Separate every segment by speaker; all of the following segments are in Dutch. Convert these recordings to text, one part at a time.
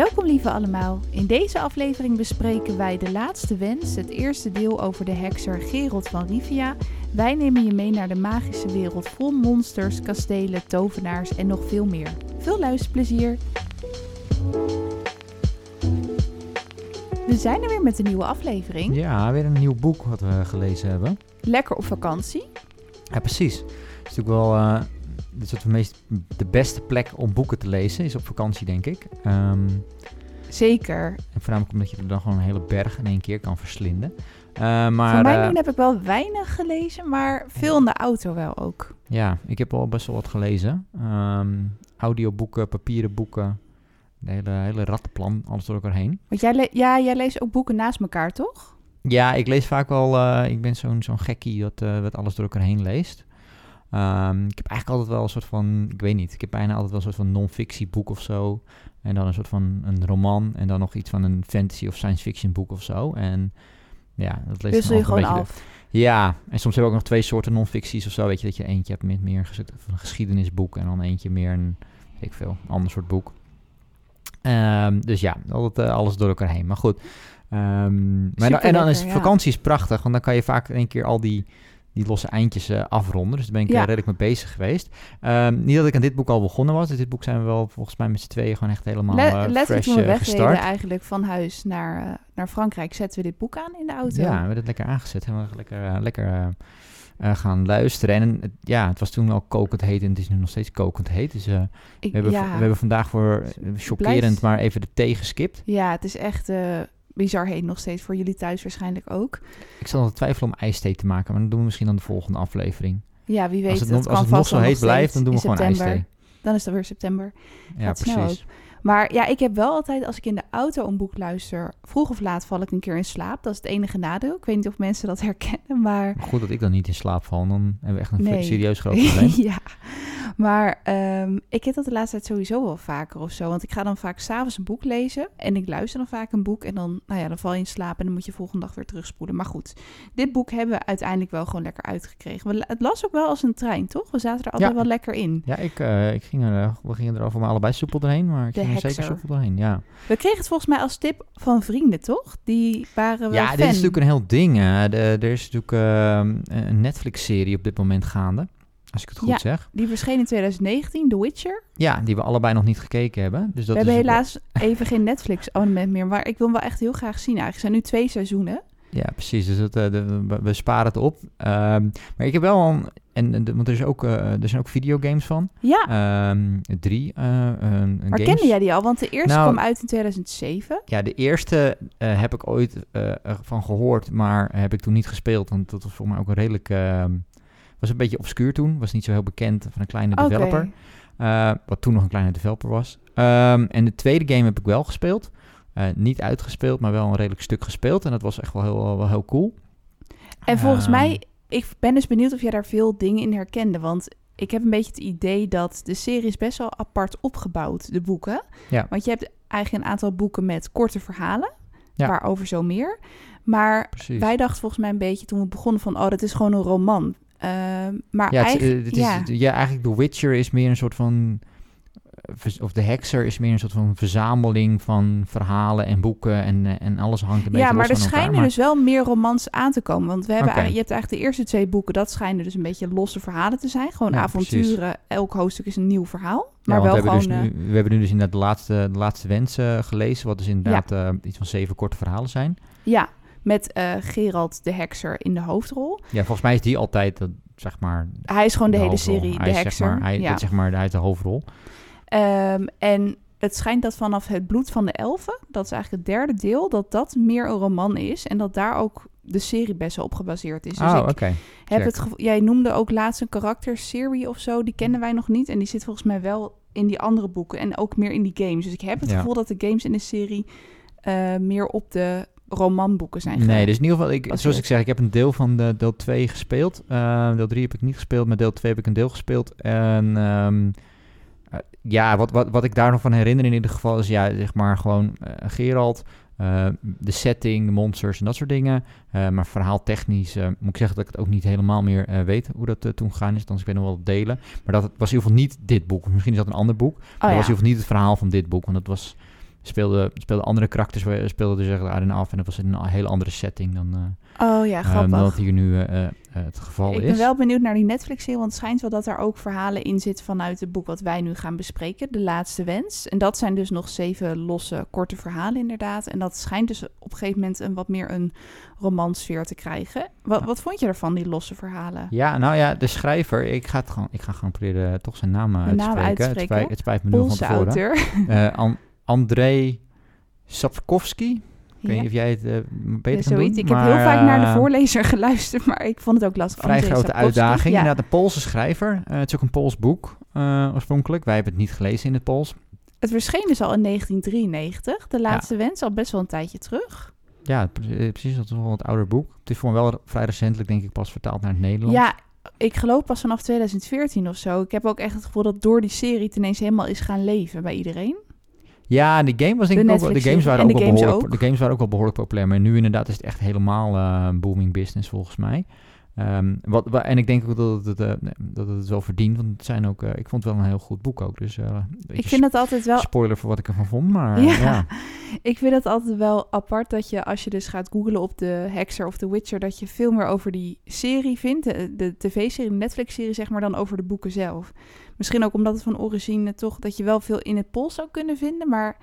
Speaker 1: Welkom lieve allemaal. In deze aflevering bespreken wij De Laatste Wens, het eerste deel over de hekser Gerald van Rivia. Wij nemen je mee naar de magische wereld vol monsters, kastelen, tovenaars en nog veel meer. Veel luisterplezier! We zijn er weer met een nieuwe aflevering.
Speaker 2: Ja, weer een nieuw boek wat we gelezen hebben.
Speaker 1: Lekker op vakantie.
Speaker 2: Ja, precies. Het is natuurlijk wel uh, dit soort van meest, de beste plek om boeken te lezen, is op vakantie, denk ik. Ehm,
Speaker 1: Zeker.
Speaker 2: en voornamelijk omdat je er dan gewoon een hele berg in één keer kan verslinden. Uh, maar,
Speaker 1: Voor mijn
Speaker 2: eh,
Speaker 1: doen heb ik wel weinig gelezen, maar veel in de auto wel ook.
Speaker 2: Ja, ik heb al best wel wat gelezen. Ehm, audioboeken, papieren boeken, de hele, hele rattenplan, alles door elkaar heen.
Speaker 1: Want jij, ja, jij leest ook boeken naast elkaar, toch?
Speaker 2: Ja, ik lees vaak wel. eh, ik ben zo'n zo'n gekkie dat, eh, wat alles door elkaar heen leest. Ehm, ik heb eigenlijk altijd wel een soort van. Ik weet niet. Ik heb bijna altijd wel een soort van non-fictieboek of zo. En dan een soort van een roman. En dan nog iets van een fantasy of science fiction boek of zo. En ja, dat lees ik
Speaker 1: Wissel
Speaker 2: dan
Speaker 1: je gewoon
Speaker 2: een
Speaker 1: af.
Speaker 2: de- ja, en soms heb ik ook nog twee soorten non-ficties of zo. Weet je, dat je eentje hebt met meer een geschiedenisboek. En dan eentje meer een. Weet ik veel, ander soort boek. Ehm, dus ja, altijd eh, alles door elkaar heen. Maar goed. Ehm, maar dan, en dan is
Speaker 1: ja.
Speaker 2: vakantie is prachtig, want dan kan je vaak in één keer al die, die losse eindjes eh, afronden. Dus daar ben ik eh,
Speaker 1: Ja.
Speaker 2: redelijk mee bezig geweest. Ehm, niet dat ik aan dit boek al begonnen was. Dus dit boek zijn we wel volgens mij met z'n tweeën gewoon echt helemaal
Speaker 1: Le-
Speaker 2: eh,
Speaker 1: letterlijk toen we wegreden
Speaker 2: gestart.
Speaker 1: eigenlijk van huis naar, naar Frankrijk, zetten we dit boek aan in de auto.
Speaker 2: Ja, we hebben het lekker aangezet. Hebben we lekker, lekker gaan luisteren. En ja, het was toen al kokend heet en het is nu nog steeds kokend heet. Dus
Speaker 1: Ik-
Speaker 2: we, hebben,
Speaker 1: ja.
Speaker 2: we hebben vandaag voor chockerend maar even de thee geskipt.
Speaker 1: ja, het is echt bizar heet nog steeds voor jullie thuis waarschijnlijk ook.
Speaker 2: Ik zal nog twijfelen om ijsthee te maken, maar dat doen we misschien dan de volgende aflevering.
Speaker 1: Ja, wie weet.
Speaker 2: als het,
Speaker 1: dat
Speaker 2: als het nog zo heet blijft, dan doen we gewoon ijsthee.
Speaker 1: Dan is het weer september.
Speaker 2: Ja,
Speaker 1: Gaat
Speaker 2: precies.
Speaker 1: Maar ja, ik heb wel altijd, als ik in de auto een boek luister, vroeg of laat val ik een keer in slaap. Dat is het enige nadeel. Ik weet niet of mensen dat herkennen, maar...
Speaker 2: Maar goed dat ik dan niet in slaap val, dan hebben we echt een
Speaker 1: Nee.
Speaker 2: serieus groot probleem.
Speaker 1: ja, maar ehm, ik heb dat de laatste tijd sowieso wel vaker of zo. Want ik ga dan vaak s'avonds een boek lezen en ik luister dan vaak een boek. En dan, nou ja, dan val je in slaap en dan moet je volgende dag weer terugspoelen. Maar goed, dit boek hebben we uiteindelijk wel gewoon lekker uitgekregen. We, het las ook wel als een trein, toch? We zaten er altijd
Speaker 2: Ja.
Speaker 1: wel lekker in.
Speaker 2: Ja, ik, eh, ik ging er, eh, we gingen er over maar allebei soepel doorheen, maar ik
Speaker 1: De
Speaker 2: ging er zeker soepel doorheen, ja.
Speaker 1: We kregen het volgens mij als tip van vrienden, toch? Die waren wel
Speaker 2: Ja,
Speaker 1: fan.
Speaker 2: dit is natuurlijk een heel ding. hè. De- er is natuurlijk ehm, een Netflix-serie op dit moment gaande, als ik het goed
Speaker 1: Ja.
Speaker 2: zeg.
Speaker 1: Die verscheen in 2019, The Witcher.
Speaker 2: Ja, die we allebei nog niet gekeken hebben. Dus dat
Speaker 1: we hebben helaas even geen Netflix-abonnement meer. Maar ik wil hem wel echt heel graag zien eigenlijk. Er zijn nu twee seizoenen.
Speaker 2: Ja, precies. Dus dat, eh, de- we, sparen het op. Ehm, maar ik heb wel een... En, de- want er, is ook, eh, er zijn ook videogames van.
Speaker 1: Ja,
Speaker 2: Ehm, drie een
Speaker 1: maar
Speaker 2: games.
Speaker 1: kende jij die al? Want de eerste
Speaker 2: Nou,
Speaker 1: kwam uit in 2007.
Speaker 2: Ja, de eerste heb ik ooit van gehoord, maar heb ik toen niet gespeeld. Want dat was voor mij ook een redelijk... was een beetje obscuur toen. Was niet zo heel bekend van een kleine developer. Eh, wat toen nog een kleine developer was. Ehm, en de tweede game heb ik wel gespeeld. Eh, niet uitgespeeld, maar wel een redelijk stuk gespeeld. En dat was echt wel heel, wel heel cool.
Speaker 1: En volgens
Speaker 2: Ehm,
Speaker 1: mij, ik ben dus benieuwd of jij daar veel dingen in herkende. Want ik heb een beetje het idee dat de serie is best wel apart opgebouwd, de boeken.
Speaker 2: Ja.
Speaker 1: Want je hebt eigenlijk een aantal boeken met korte verhalen.
Speaker 2: Ja.
Speaker 1: Waarover zo meer. Maar
Speaker 2: Precies.
Speaker 1: wij dachten volgens mij een beetje toen we begonnen van... oh, dat is gewoon een roman. Ehm, maar
Speaker 2: ja,
Speaker 1: eigenlijk...
Speaker 2: het is,
Speaker 1: ja.
Speaker 2: ja, eigenlijk The Witcher is meer een soort van... eh, Of de Hekser is meer een soort van verzameling van verhalen en boeken en, eh, en alles hangt een beetje
Speaker 1: Ja, maar
Speaker 2: los
Speaker 1: er
Speaker 2: elkaar.
Speaker 1: schijnen
Speaker 2: maar-
Speaker 1: dus wel meer romans aan te komen. Want we hebben,
Speaker 2: Oké.
Speaker 1: je hebt eigenlijk de eerste twee boeken, dat schijnen dus een beetje losse verhalen te zijn. Gewoon
Speaker 2: Ja,
Speaker 1: avonturen, elk hoofdstuk is een nieuw verhaal. Maar wel
Speaker 2: we, hebben
Speaker 1: gewoon...
Speaker 2: dus
Speaker 1: eh,
Speaker 2: nu, we hebben nu dus inderdaad de laatste, de laatste wens eh, gelezen, wat dus inderdaad eh, iets van zeven korte verhalen zijn.
Speaker 1: ja, met eh, Gerald de Hekser in de hoofdrol.
Speaker 2: Ja, volgens mij is die altijd, dat, zeg maar...
Speaker 1: Hij is gewoon de, hele
Speaker 2: hoofdrol.
Speaker 1: serie
Speaker 2: hij
Speaker 1: de Hekser.
Speaker 2: Zeg maar, hij,
Speaker 1: ja.
Speaker 2: zeg maar, hij is de hoofdrol.
Speaker 1: Ehm, en het schijnt dat vanaf het bloed van de elfen, dat is eigenlijk het derde deel, dat dat meer een roman is. En dat daar ook de serie best wel op gebaseerd is. Dus
Speaker 2: oh,
Speaker 1: ik
Speaker 2: oké.
Speaker 1: heb het Jij noemde ook laatst een karakter, Siri of zo, die kennen wij nog niet. En die zit volgens mij wel in die andere boeken en ook meer in die games. Dus ik heb het
Speaker 2: Ja.
Speaker 1: gevoel dat de games in de serie eh, meer op de romanboeken zijn
Speaker 2: Nee, dus in ieder geval, ik, zoals ik zeg, ik heb een deel van de deel 2 gespeeld. Eh, deel 3 heb ik niet gespeeld, maar deel 2 heb ik een deel gespeeld. En ehm, eh, ja, wat, wat, wat ik daar nog van herinner in ieder geval is, ja, zeg maar gewoon eh, Gerald, de setting, de monsters en dat soort dingen. Eh, maar verhaaltechnisch eh, moet ik zeggen dat ik het ook niet helemaal meer weet hoe dat toen gegaan is. Dan ik ben nog wel delen. Maar dat was in ieder geval niet dit boek. Misschien is dat een ander boek. Maar
Speaker 1: Oh,
Speaker 2: dat
Speaker 1: ja.
Speaker 2: was in ieder geval niet het verhaal van dit boek. Want dat was speelden, speelden andere karakters speelden dus echt daarin af. En dat was in een hele andere setting dan, eh,
Speaker 1: Oh ja,
Speaker 2: eh,
Speaker 1: grappig.
Speaker 2: dan dat hier nu eh, het geval
Speaker 1: ik
Speaker 2: is.
Speaker 1: ben wel benieuwd naar die Netflix-serie, want het schijnt wel dat er ook verhalen in zitten vanuit het boek wat wij nu gaan bespreken, De Laatste Wens. En dat zijn dus nog zeven losse, korte verhalen inderdaad. En dat schijnt dus op een gegeven moment een wat meer een romansfeer te krijgen. Wat, wat vond je ervan, die losse verhalen?
Speaker 2: Ja, nou ja, de schrijver, ik ga, het gewoon, ik ga gewoon proberen toch zijn naam
Speaker 1: De naam
Speaker 2: uitspreken. Het, spijt, het spijt me nu van tevoren.
Speaker 1: auteur.
Speaker 2: An- Andrei Sapkowski. Ik weet niet of jij het eh, beter
Speaker 1: Ja,
Speaker 2: kan
Speaker 1: zoiets.
Speaker 2: doen.
Speaker 1: Ik heb heel vaak naar de
Speaker 2: eh,
Speaker 1: voorlezer geluisterd, maar ik vond het ook lastig.
Speaker 2: Vrij grote
Speaker 1: Sapkowski.
Speaker 2: uitdaging.
Speaker 1: Ja.
Speaker 2: Inderdaad, een Poolse schrijver. Eh, het is ook een Pools boek oorspronkelijk. Wij hebben het niet gelezen in het Pools.
Speaker 1: Het verscheen dus al in 1993. De laatste wens, al best wel een tijdje terug.
Speaker 2: Ja, pre- precies. Dat is wel een wat ouder boek. Het is voor me wel vrij recentelijk, denk ik, pas vertaald naar het Nederlands.
Speaker 1: Ja, ik geloof pas vanaf 2014 of zo. Ik heb ook echt het gevoel dat door die serie het ineens helemaal is gaan leven bij iedereen.
Speaker 2: Ja, de game was denk
Speaker 1: De
Speaker 2: ik ook wel, de games waren
Speaker 1: En
Speaker 2: ook
Speaker 1: de
Speaker 2: wel
Speaker 1: games ook.
Speaker 2: de games waren ook wel behoorlijk populair, maar nu inderdaad is het echt helemaal een booming business volgens mij. Ehm, wat, wa- en ik denk ook dat het, eh, dat het wel verdient, want het zijn ook, eh, ik vond het wel een heel goed boek ook. Dus eh,
Speaker 1: Ik vind het altijd wel
Speaker 2: spoiler voor wat ik ervan vond, maar
Speaker 1: Ja. Ik vind het altijd wel apart dat je, als je dus gaat googlen op de Hexer of The Witcher, dat je veel meer over die serie vindt, de, de tv-serie, de Netflix-serie, zeg maar, dan over de boeken zelf. Misschien ook omdat het van origine toch, dat je wel veel in het Pools zou kunnen vinden, maar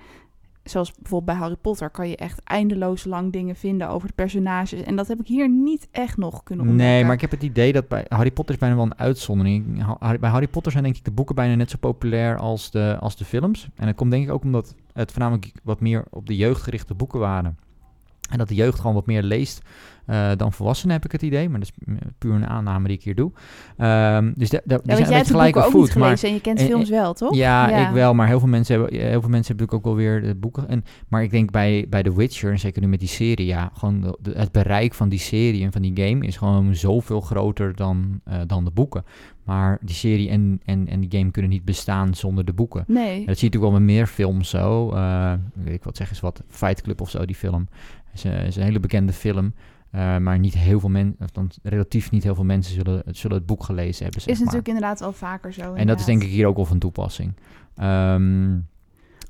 Speaker 1: zoals bijvoorbeeld bij Harry Potter kan je echt eindeloos lang dingen vinden over de personages. En dat heb ik hier niet echt nog kunnen ontdekken.
Speaker 2: Nee, maar ik heb het idee dat bij Harry Potter is bijna wel een uitzondering. Bij Harry Potter zijn denk ik de boeken bijna net zo populair als de, als de films. En dat komt denk ik ook omdat het voornamelijk wat meer op de jeugd gerichte boeken waren. En dat de jeugd gewoon wat meer leest eh, dan volwassenen, heb ik het idee. Maar dat is puur een aanname die ik hier doe. Ehm, dus die
Speaker 1: Ja,
Speaker 2: zijn
Speaker 1: jij
Speaker 2: gelijk
Speaker 1: niet
Speaker 2: voet. Maar
Speaker 1: en je kent
Speaker 2: en-
Speaker 1: films wel, toch?
Speaker 2: ja, ik wel, maar heel veel mensen hebben, heel veel mensen hebben natuurlijk ook wel weer de boeken. En, maar ik denk bij, bij The Witcher, en zeker nu met die serie, ja, gewoon de- de- het bereik van die serie en van die game is gewoon zoveel groter dan, eh, dan de boeken. Maar die serie en, en, en die game kunnen niet bestaan zonder de boeken.
Speaker 1: Nee.
Speaker 2: En dat zie je natuurlijk wel met meer films zo. eh, weet ik wat zeggen is wat, Fight Club of zo, die film. Is, een- is een hele bekende film. eh, maar niet heel veel mensen, relatief niet heel veel mensen zullen, zullen het boek gelezen hebben. Zeg
Speaker 1: Is
Speaker 2: maar.
Speaker 1: natuurlijk inderdaad wel vaker zo.
Speaker 2: En dat is denk ik hier ook wel van toepassing. Ehm,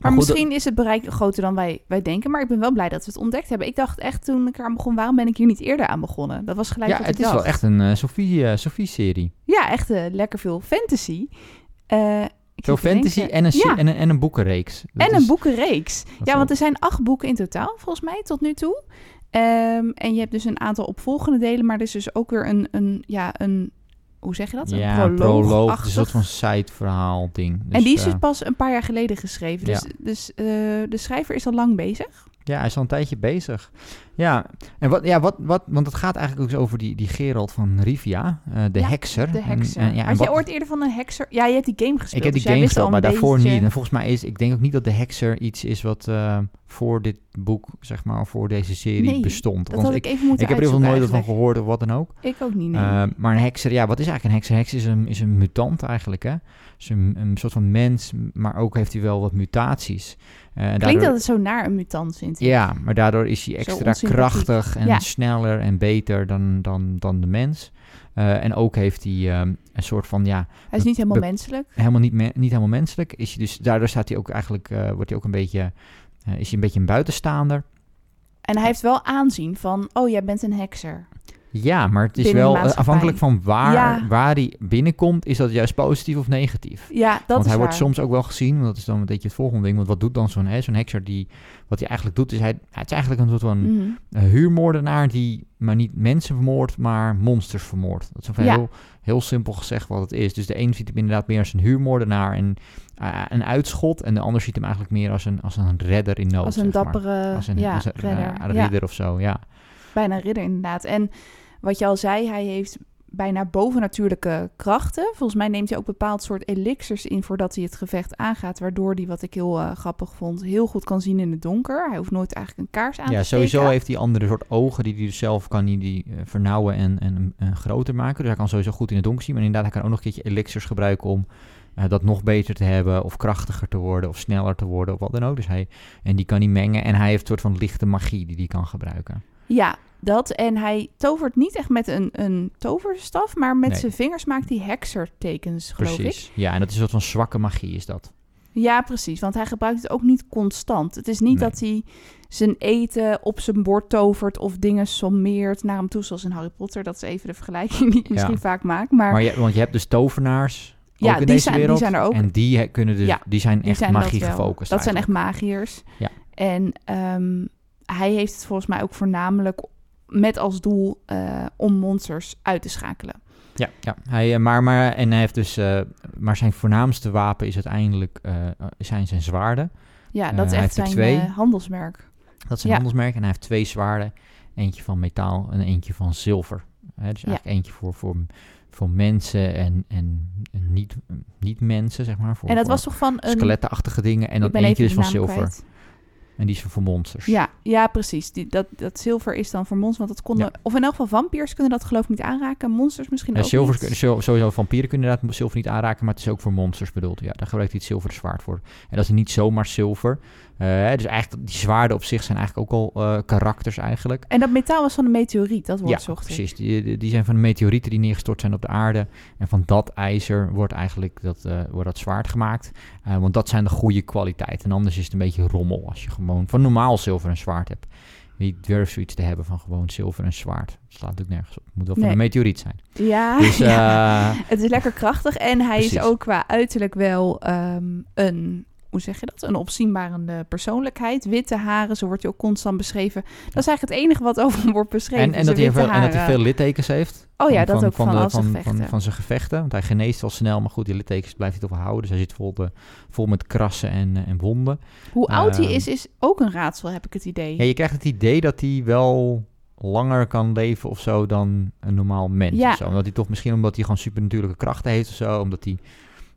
Speaker 1: Maar
Speaker 2: goed,
Speaker 1: misschien is het bereik groter dan wij, wij denken. Maar ik ben wel blij dat we het ontdekt hebben. Ik dacht echt toen ik eraan begon, waarom ben ik hier niet eerder aan begonnen? Dat was gelijk
Speaker 2: ja, het is
Speaker 1: dacht.
Speaker 2: wel echt een eh, eh, Sophie-serie.
Speaker 1: Ja, echt eh, lekker veel fantasy.
Speaker 2: Veel
Speaker 1: te
Speaker 2: fantasy en een,
Speaker 1: Ja,
Speaker 2: en, een, en een boekenreeks. Dat
Speaker 1: en
Speaker 2: is-
Speaker 1: een boekenreeks. Ja, want er zijn acht boeken in totaal, volgens mij, tot nu toe. Ehm, en je hebt dus een aantal opvolgende delen, maar er is dus ook weer een, een ja, een, hoe zeg je dat?
Speaker 2: Een proloog, een soort van side-verhaal ding. Dus,
Speaker 1: en die is dus
Speaker 2: eh,
Speaker 1: pas een paar jaar geleden geschreven. Dus,
Speaker 2: Ja.
Speaker 1: dus eh, de schrijver is al lang bezig.
Speaker 2: Ja, hij is al een tijdje bezig. Ja, en wat, ja, wat, wat, want het gaat eigenlijk ook eens over die, die Gerald van Rivia, eh, de
Speaker 1: Ja,
Speaker 2: hekser.
Speaker 1: De hekser.
Speaker 2: En, ja,
Speaker 1: Had jij ooit eerder van een hekser? Ja, je hebt die game gespeeld.
Speaker 2: ik heb die
Speaker 1: dus jij
Speaker 2: game gespeeld, maar daarvoor
Speaker 1: beetje-
Speaker 2: niet. En volgens mij is, ik denk ook niet dat de hekser iets is wat eh, voor dit boek, zeg maar, voor deze serie
Speaker 1: Nee,
Speaker 2: bestond. Want ik,
Speaker 1: ik even moeten
Speaker 2: ik heb er heel veel nooit van gehoord of wat dan ook.
Speaker 1: Ik ook niet, nee.
Speaker 2: Uh, maar een hekser, ja, wat is eigenlijk een hekser? Een hekser is een, is een mutant eigenlijk, hè? Is een, een soort van mens, maar ook heeft hij wel wat mutaties. Eh, en
Speaker 1: Klinkt
Speaker 2: daardoor-
Speaker 1: dat het zo naar een mutant, vind ik.
Speaker 2: Ja, maar daardoor is hij extra. Krachtig en
Speaker 1: Ja.
Speaker 2: sneller en beter dan, dan, dan de mens. Eh, en ook heeft hij ehm, een soort van, ja,
Speaker 1: Hij is niet helemaal menselijk.
Speaker 2: helemaal niet, me- niet helemaal menselijk. Is hij dus, daardoor staat hij ook eigenlijk, eh, wordt hij ook een beetje, eh, is hij een beetje een buitenstaander.
Speaker 1: En hij heeft wel aanzien van, oh, jij bent een hekser.
Speaker 2: Ja, maar het is wel afhankelijk van waar,
Speaker 1: Ja.
Speaker 2: waar hij binnenkomt, is dat juist positief of negatief.
Speaker 1: Ja, dat
Speaker 2: want
Speaker 1: is
Speaker 2: hij
Speaker 1: waar.
Speaker 2: wordt soms ook wel gezien, want dat is dan een beetje het volgende ding. Want wat doet dan zo'n zo'n hekser die, wat hij eigenlijk doet, is hij, het is eigenlijk een soort van
Speaker 1: Mhm.
Speaker 2: huurmoordenaar die maar niet mensen vermoordt, maar monsters vermoordt. Dat is
Speaker 1: Ja.
Speaker 2: heel, heel simpel gezegd wat het is. Dus de een ziet hem inderdaad meer als een huurmoordenaar en eh, een uitschot. En de ander ziet hem eigenlijk meer als een, als een redder in nood.
Speaker 1: Als een
Speaker 2: zeg maar.
Speaker 1: dappere
Speaker 2: Als een,
Speaker 1: ja,
Speaker 2: als een, eh,
Speaker 1: redder.
Speaker 2: ridder of zo, ja.
Speaker 1: Bijna een ridder inderdaad. En wat je al zei, hij heeft bijna bovennatuurlijke krachten. Volgens mij neemt hij ook bepaald soort elixirs in voordat hij het gevecht aangaat. Waardoor hij, wat ik heel eh, grappig vond, heel goed kan zien in het donker. Hij hoeft nooit eigenlijk een kaars aan
Speaker 2: Ja,
Speaker 1: te
Speaker 2: sowieso
Speaker 1: steken.
Speaker 2: heeft hij andere soort ogen die hij dus zelf kan die, die, eh, vernauwen en, en, en groter maken. Dus hij kan sowieso goed in het donker zien. Maar inderdaad, hij kan ook nog een keertje elixirs gebruiken om eh, dat nog beter te hebben. Of krachtiger te worden of sneller te worden of wat dan ook. Dus hij, en die kan hij mengen. En hij heeft een soort van lichte magie die hij kan gebruiken.
Speaker 1: Ja, dat. En hij tovert niet echt met een, een toverstaf, maar met
Speaker 2: Nee.
Speaker 1: zijn vingers maakt hij heksertekens, geloof ik.
Speaker 2: Precies. Ja, en dat is een soort van zwakke magie is dat.
Speaker 1: Ja, precies. Want hij gebruikt het ook niet constant. Het is niet
Speaker 2: Nee.
Speaker 1: dat hij zijn eten op zijn bord tovert of dingen sommeert naar hem toe, zoals in Harry Potter. Dat is even de vergelijking die ik
Speaker 2: Ja.
Speaker 1: misschien vaak maak. Maar,
Speaker 2: Maar je, want je hebt dus tovenaars
Speaker 1: Ja,
Speaker 2: ook in
Speaker 1: die
Speaker 2: deze
Speaker 1: zijn- die
Speaker 2: wereld.
Speaker 1: zijn er ook.
Speaker 2: En die he- kunnen dus,
Speaker 1: Ja,
Speaker 2: die zijn
Speaker 1: die
Speaker 2: echt magie gefocust.
Speaker 1: Dat zijn echt magiërs.
Speaker 2: Ja.
Speaker 1: En ehm, hij heeft het volgens mij ook voornamelijk met als doel eh, om monsters uit te schakelen.
Speaker 2: Ja, ja. Hij, eh, maar, maar, en hij heeft dus, eh, maar zijn voornaamste wapen is uiteindelijk zijn zijn zwaarden.
Speaker 1: Ja, dat is echt zijn
Speaker 2: twee.
Speaker 1: handelsmerk.
Speaker 2: Dat is een
Speaker 1: Ja.
Speaker 2: handelsmerk en hij heeft twee zwaarden. Eentje van metaal en eentje van zilver. Dus
Speaker 1: Ja.
Speaker 2: eigenlijk eentje voor, voor, voor mensen en, en, niet, niet mensen, zeg maar. Voor,
Speaker 1: En dat was toch van een...
Speaker 2: skelettenachtige dingen. En dan
Speaker 1: ben
Speaker 2: eentje dus
Speaker 1: de
Speaker 2: van zilver.
Speaker 1: kwijt.
Speaker 2: En die is voor monsters.
Speaker 1: Ja, ja precies. Die, dat, dat zilver is dan voor monsters, want dat konden...
Speaker 2: Ja.
Speaker 1: Of in elk geval vampiers kunnen dat geloof ik niet aanraken. Monsters misschien
Speaker 2: Ja,
Speaker 1: ook
Speaker 2: zilver,
Speaker 1: niet.
Speaker 2: sowieso vampieren kunnen inderdaad zilver niet aanraken, maar het is ook voor monsters bedoeld. Ja, daar gebruikt hij het zilveren zwaard voor. En dat is niet zomaar zilver. Eh, dus eigenlijk, die zwaarden op zich zijn eigenlijk ook al eh, karakters eigenlijk.
Speaker 1: En dat metaal was van een meteoriet, dat woord
Speaker 2: Ja,
Speaker 1: zocht
Speaker 2: precies. Die, die- zijn van de meteorieten die neergestort zijn op de aarde. En van dat ijzer wordt eigenlijk dat, eh, wordt dat zwaard gemaakt. Want dat zijn de goede kwaliteiten. En anders is het een beetje rommel als je gewoon van normaal zilver een zwaard hebt. Wie durft zoiets te hebben van gewoon zilver en zwaard? Dat slaat natuurlijk nergens op. Het moet wel van een meteoriet zijn.
Speaker 1: Ja,
Speaker 2: Dus
Speaker 1: ja. het is lekker krachtig. En hij is ook qua uiterlijk wel ehm, een, hoe zeg je dat? Een opzienbarende persoonlijkheid. Witte haren, zo wordt hij ook constant beschreven. Dat is eigenlijk het enige wat over hem wordt beschreven.
Speaker 2: en, en, dat hij veel, en dat hij veel littekens heeft.
Speaker 1: Oh ja, dat ook van,
Speaker 2: de-
Speaker 1: al zijn
Speaker 2: van,
Speaker 1: gevechten.
Speaker 2: van, van zijn gevechten. Want hij geneest wel snel, maar goed, die littekens blijft hij toch wel houden. Dus hij zit vol, de, vol met krassen en, eh, en wonden.
Speaker 1: Hoe oud hij
Speaker 2: Ehm,
Speaker 1: is, is ook een raadsel, heb ik het idee.
Speaker 2: Ja, je krijgt het idee dat hij wel langer kan leven of zo dan een normaal mens.
Speaker 1: Ja.
Speaker 2: Of zo. Omdat hij toch misschien omdat hij gewoon supernatuurlijke krachten heeft of zo. Omdat hij...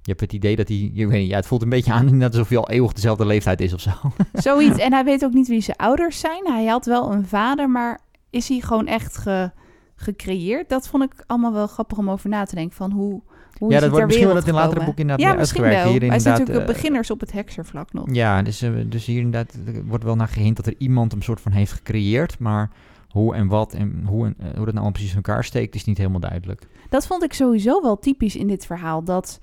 Speaker 2: Je hebt het idee dat hij... Je weet niet, ja, het voelt een beetje aan inderdaad alsof hij al eeuwig dezelfde leeftijd is of zo.
Speaker 1: Zoiets. En hij weet ook niet wie zijn ouders zijn. Hij had wel een vader, maar is hij gewoon echt ge- gecreëerd? Dat vond ik allemaal wel grappig om over na te denken. Van hoe, hoe
Speaker 2: ja,
Speaker 1: is
Speaker 2: dat
Speaker 1: hij
Speaker 2: wordt misschien wel dat in latere boeken inderdaad
Speaker 1: Ja,
Speaker 2: uitgewerkt.
Speaker 1: wel.
Speaker 2: Hier
Speaker 1: zijn
Speaker 2: inderdaad,
Speaker 1: natuurlijk
Speaker 2: eh,
Speaker 1: beginners op het hekservlak nog.
Speaker 2: Ja, dus, eh, dus hier inderdaad er wordt wel naar gehint dat er iemand hem soort van heeft gecreëerd. Maar hoe en wat en hoe, en, eh, hoe dat nou precies in elkaar steekt, is niet helemaal duidelijk.
Speaker 1: Dat vond ik sowieso wel typisch in dit verhaal. Dat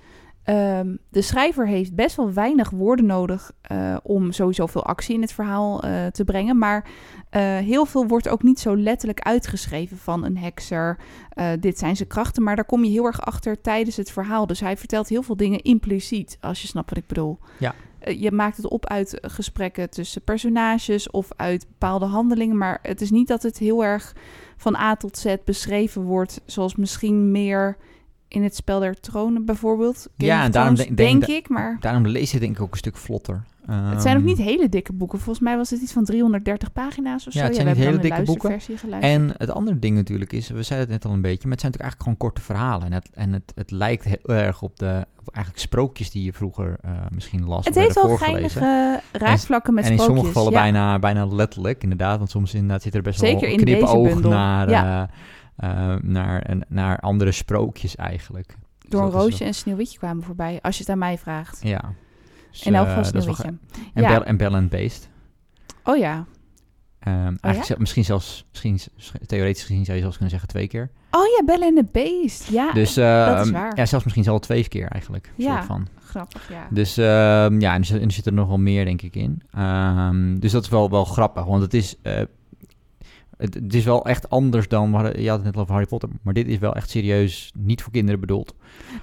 Speaker 1: ehm, de schrijver heeft best wel weinig woorden nodig eh, om sowieso veel actie in het verhaal eh, te brengen. Maar eh, heel veel wordt ook niet zo letterlijk uitgeschreven van een hekser. dit zijn zijn krachten, maar daar kom je heel erg achter tijdens het verhaal. Dus hij vertelt heel veel dingen impliciet, als je snapt wat ik bedoel.
Speaker 2: Ja.
Speaker 1: Je maakt het op uit gesprekken tussen personages of uit bepaalde handelingen. Maar het is niet dat het heel erg van A tot Z beschreven wordt, zoals misschien meer in het spel der tronen bijvoorbeeld. Game
Speaker 2: Ja, en daarom
Speaker 1: Thrones,
Speaker 2: denk- denk
Speaker 1: denk ik, maar
Speaker 2: Daarom lees je denk ik ook een stuk vlotter.
Speaker 1: het zijn ook
Speaker 2: Ehm,
Speaker 1: niet hele dikke boeken. Volgens mij was het iets van 330 pagina's of
Speaker 2: Ja,
Speaker 1: zo.
Speaker 2: het zijn niet hele dikke boeken. En het andere ding natuurlijk is, we zeiden het net al een beetje, maar het zijn natuurlijk eigenlijk gewoon korte verhalen. En het, en het, het lijkt heel erg op de op eigenlijk sprookjes die je vroeger eh, misschien las.
Speaker 1: het heeft wel geinige raakvlakken met
Speaker 2: en in
Speaker 1: sprookjes.
Speaker 2: sommige gevallen
Speaker 1: ja.
Speaker 2: bijna, bijna letterlijk, inderdaad. Want soms inderdaad zit er best
Speaker 1: Zeker
Speaker 2: wel
Speaker 1: in
Speaker 2: knipoog naar,
Speaker 1: Ja.
Speaker 2: eh, eh, naar, en- naar andere sprookjes eigenlijk. Dus
Speaker 1: Door een roosje en sneeuwwitje kwamen voorbij, als je het aan mij vraagt.
Speaker 2: Ja. Dus,
Speaker 1: in elk
Speaker 2: eh, is wel
Speaker 1: sneeuwwitje.
Speaker 2: En,
Speaker 1: Ja.
Speaker 2: Bell, en Bell and Beast.
Speaker 1: Oh ja.
Speaker 2: Ehm, eigenlijk
Speaker 1: Oh ja?
Speaker 2: zel- misschien zelfs, misschien, theoretisch gezien zou je zelfs kunnen zeggen twee keer.
Speaker 1: Oh ja, Belle en de Beest. Ja,
Speaker 2: Dus
Speaker 1: dat is
Speaker 2: ehm,
Speaker 1: waar.
Speaker 2: ja, zelfs misschien zelfs twee keer eigenlijk.
Speaker 1: Ja.
Speaker 2: Soort van.
Speaker 1: grappig, ja.
Speaker 2: Dus ehm, ja, en er, zit- en er nog wel meer, denk ik, in. Dus dat is wel, wel grappig, want het is, eh, het, het is wel echt anders dan, je had het net over Harry Potter, maar dit is wel echt serieus niet voor kinderen bedoeld.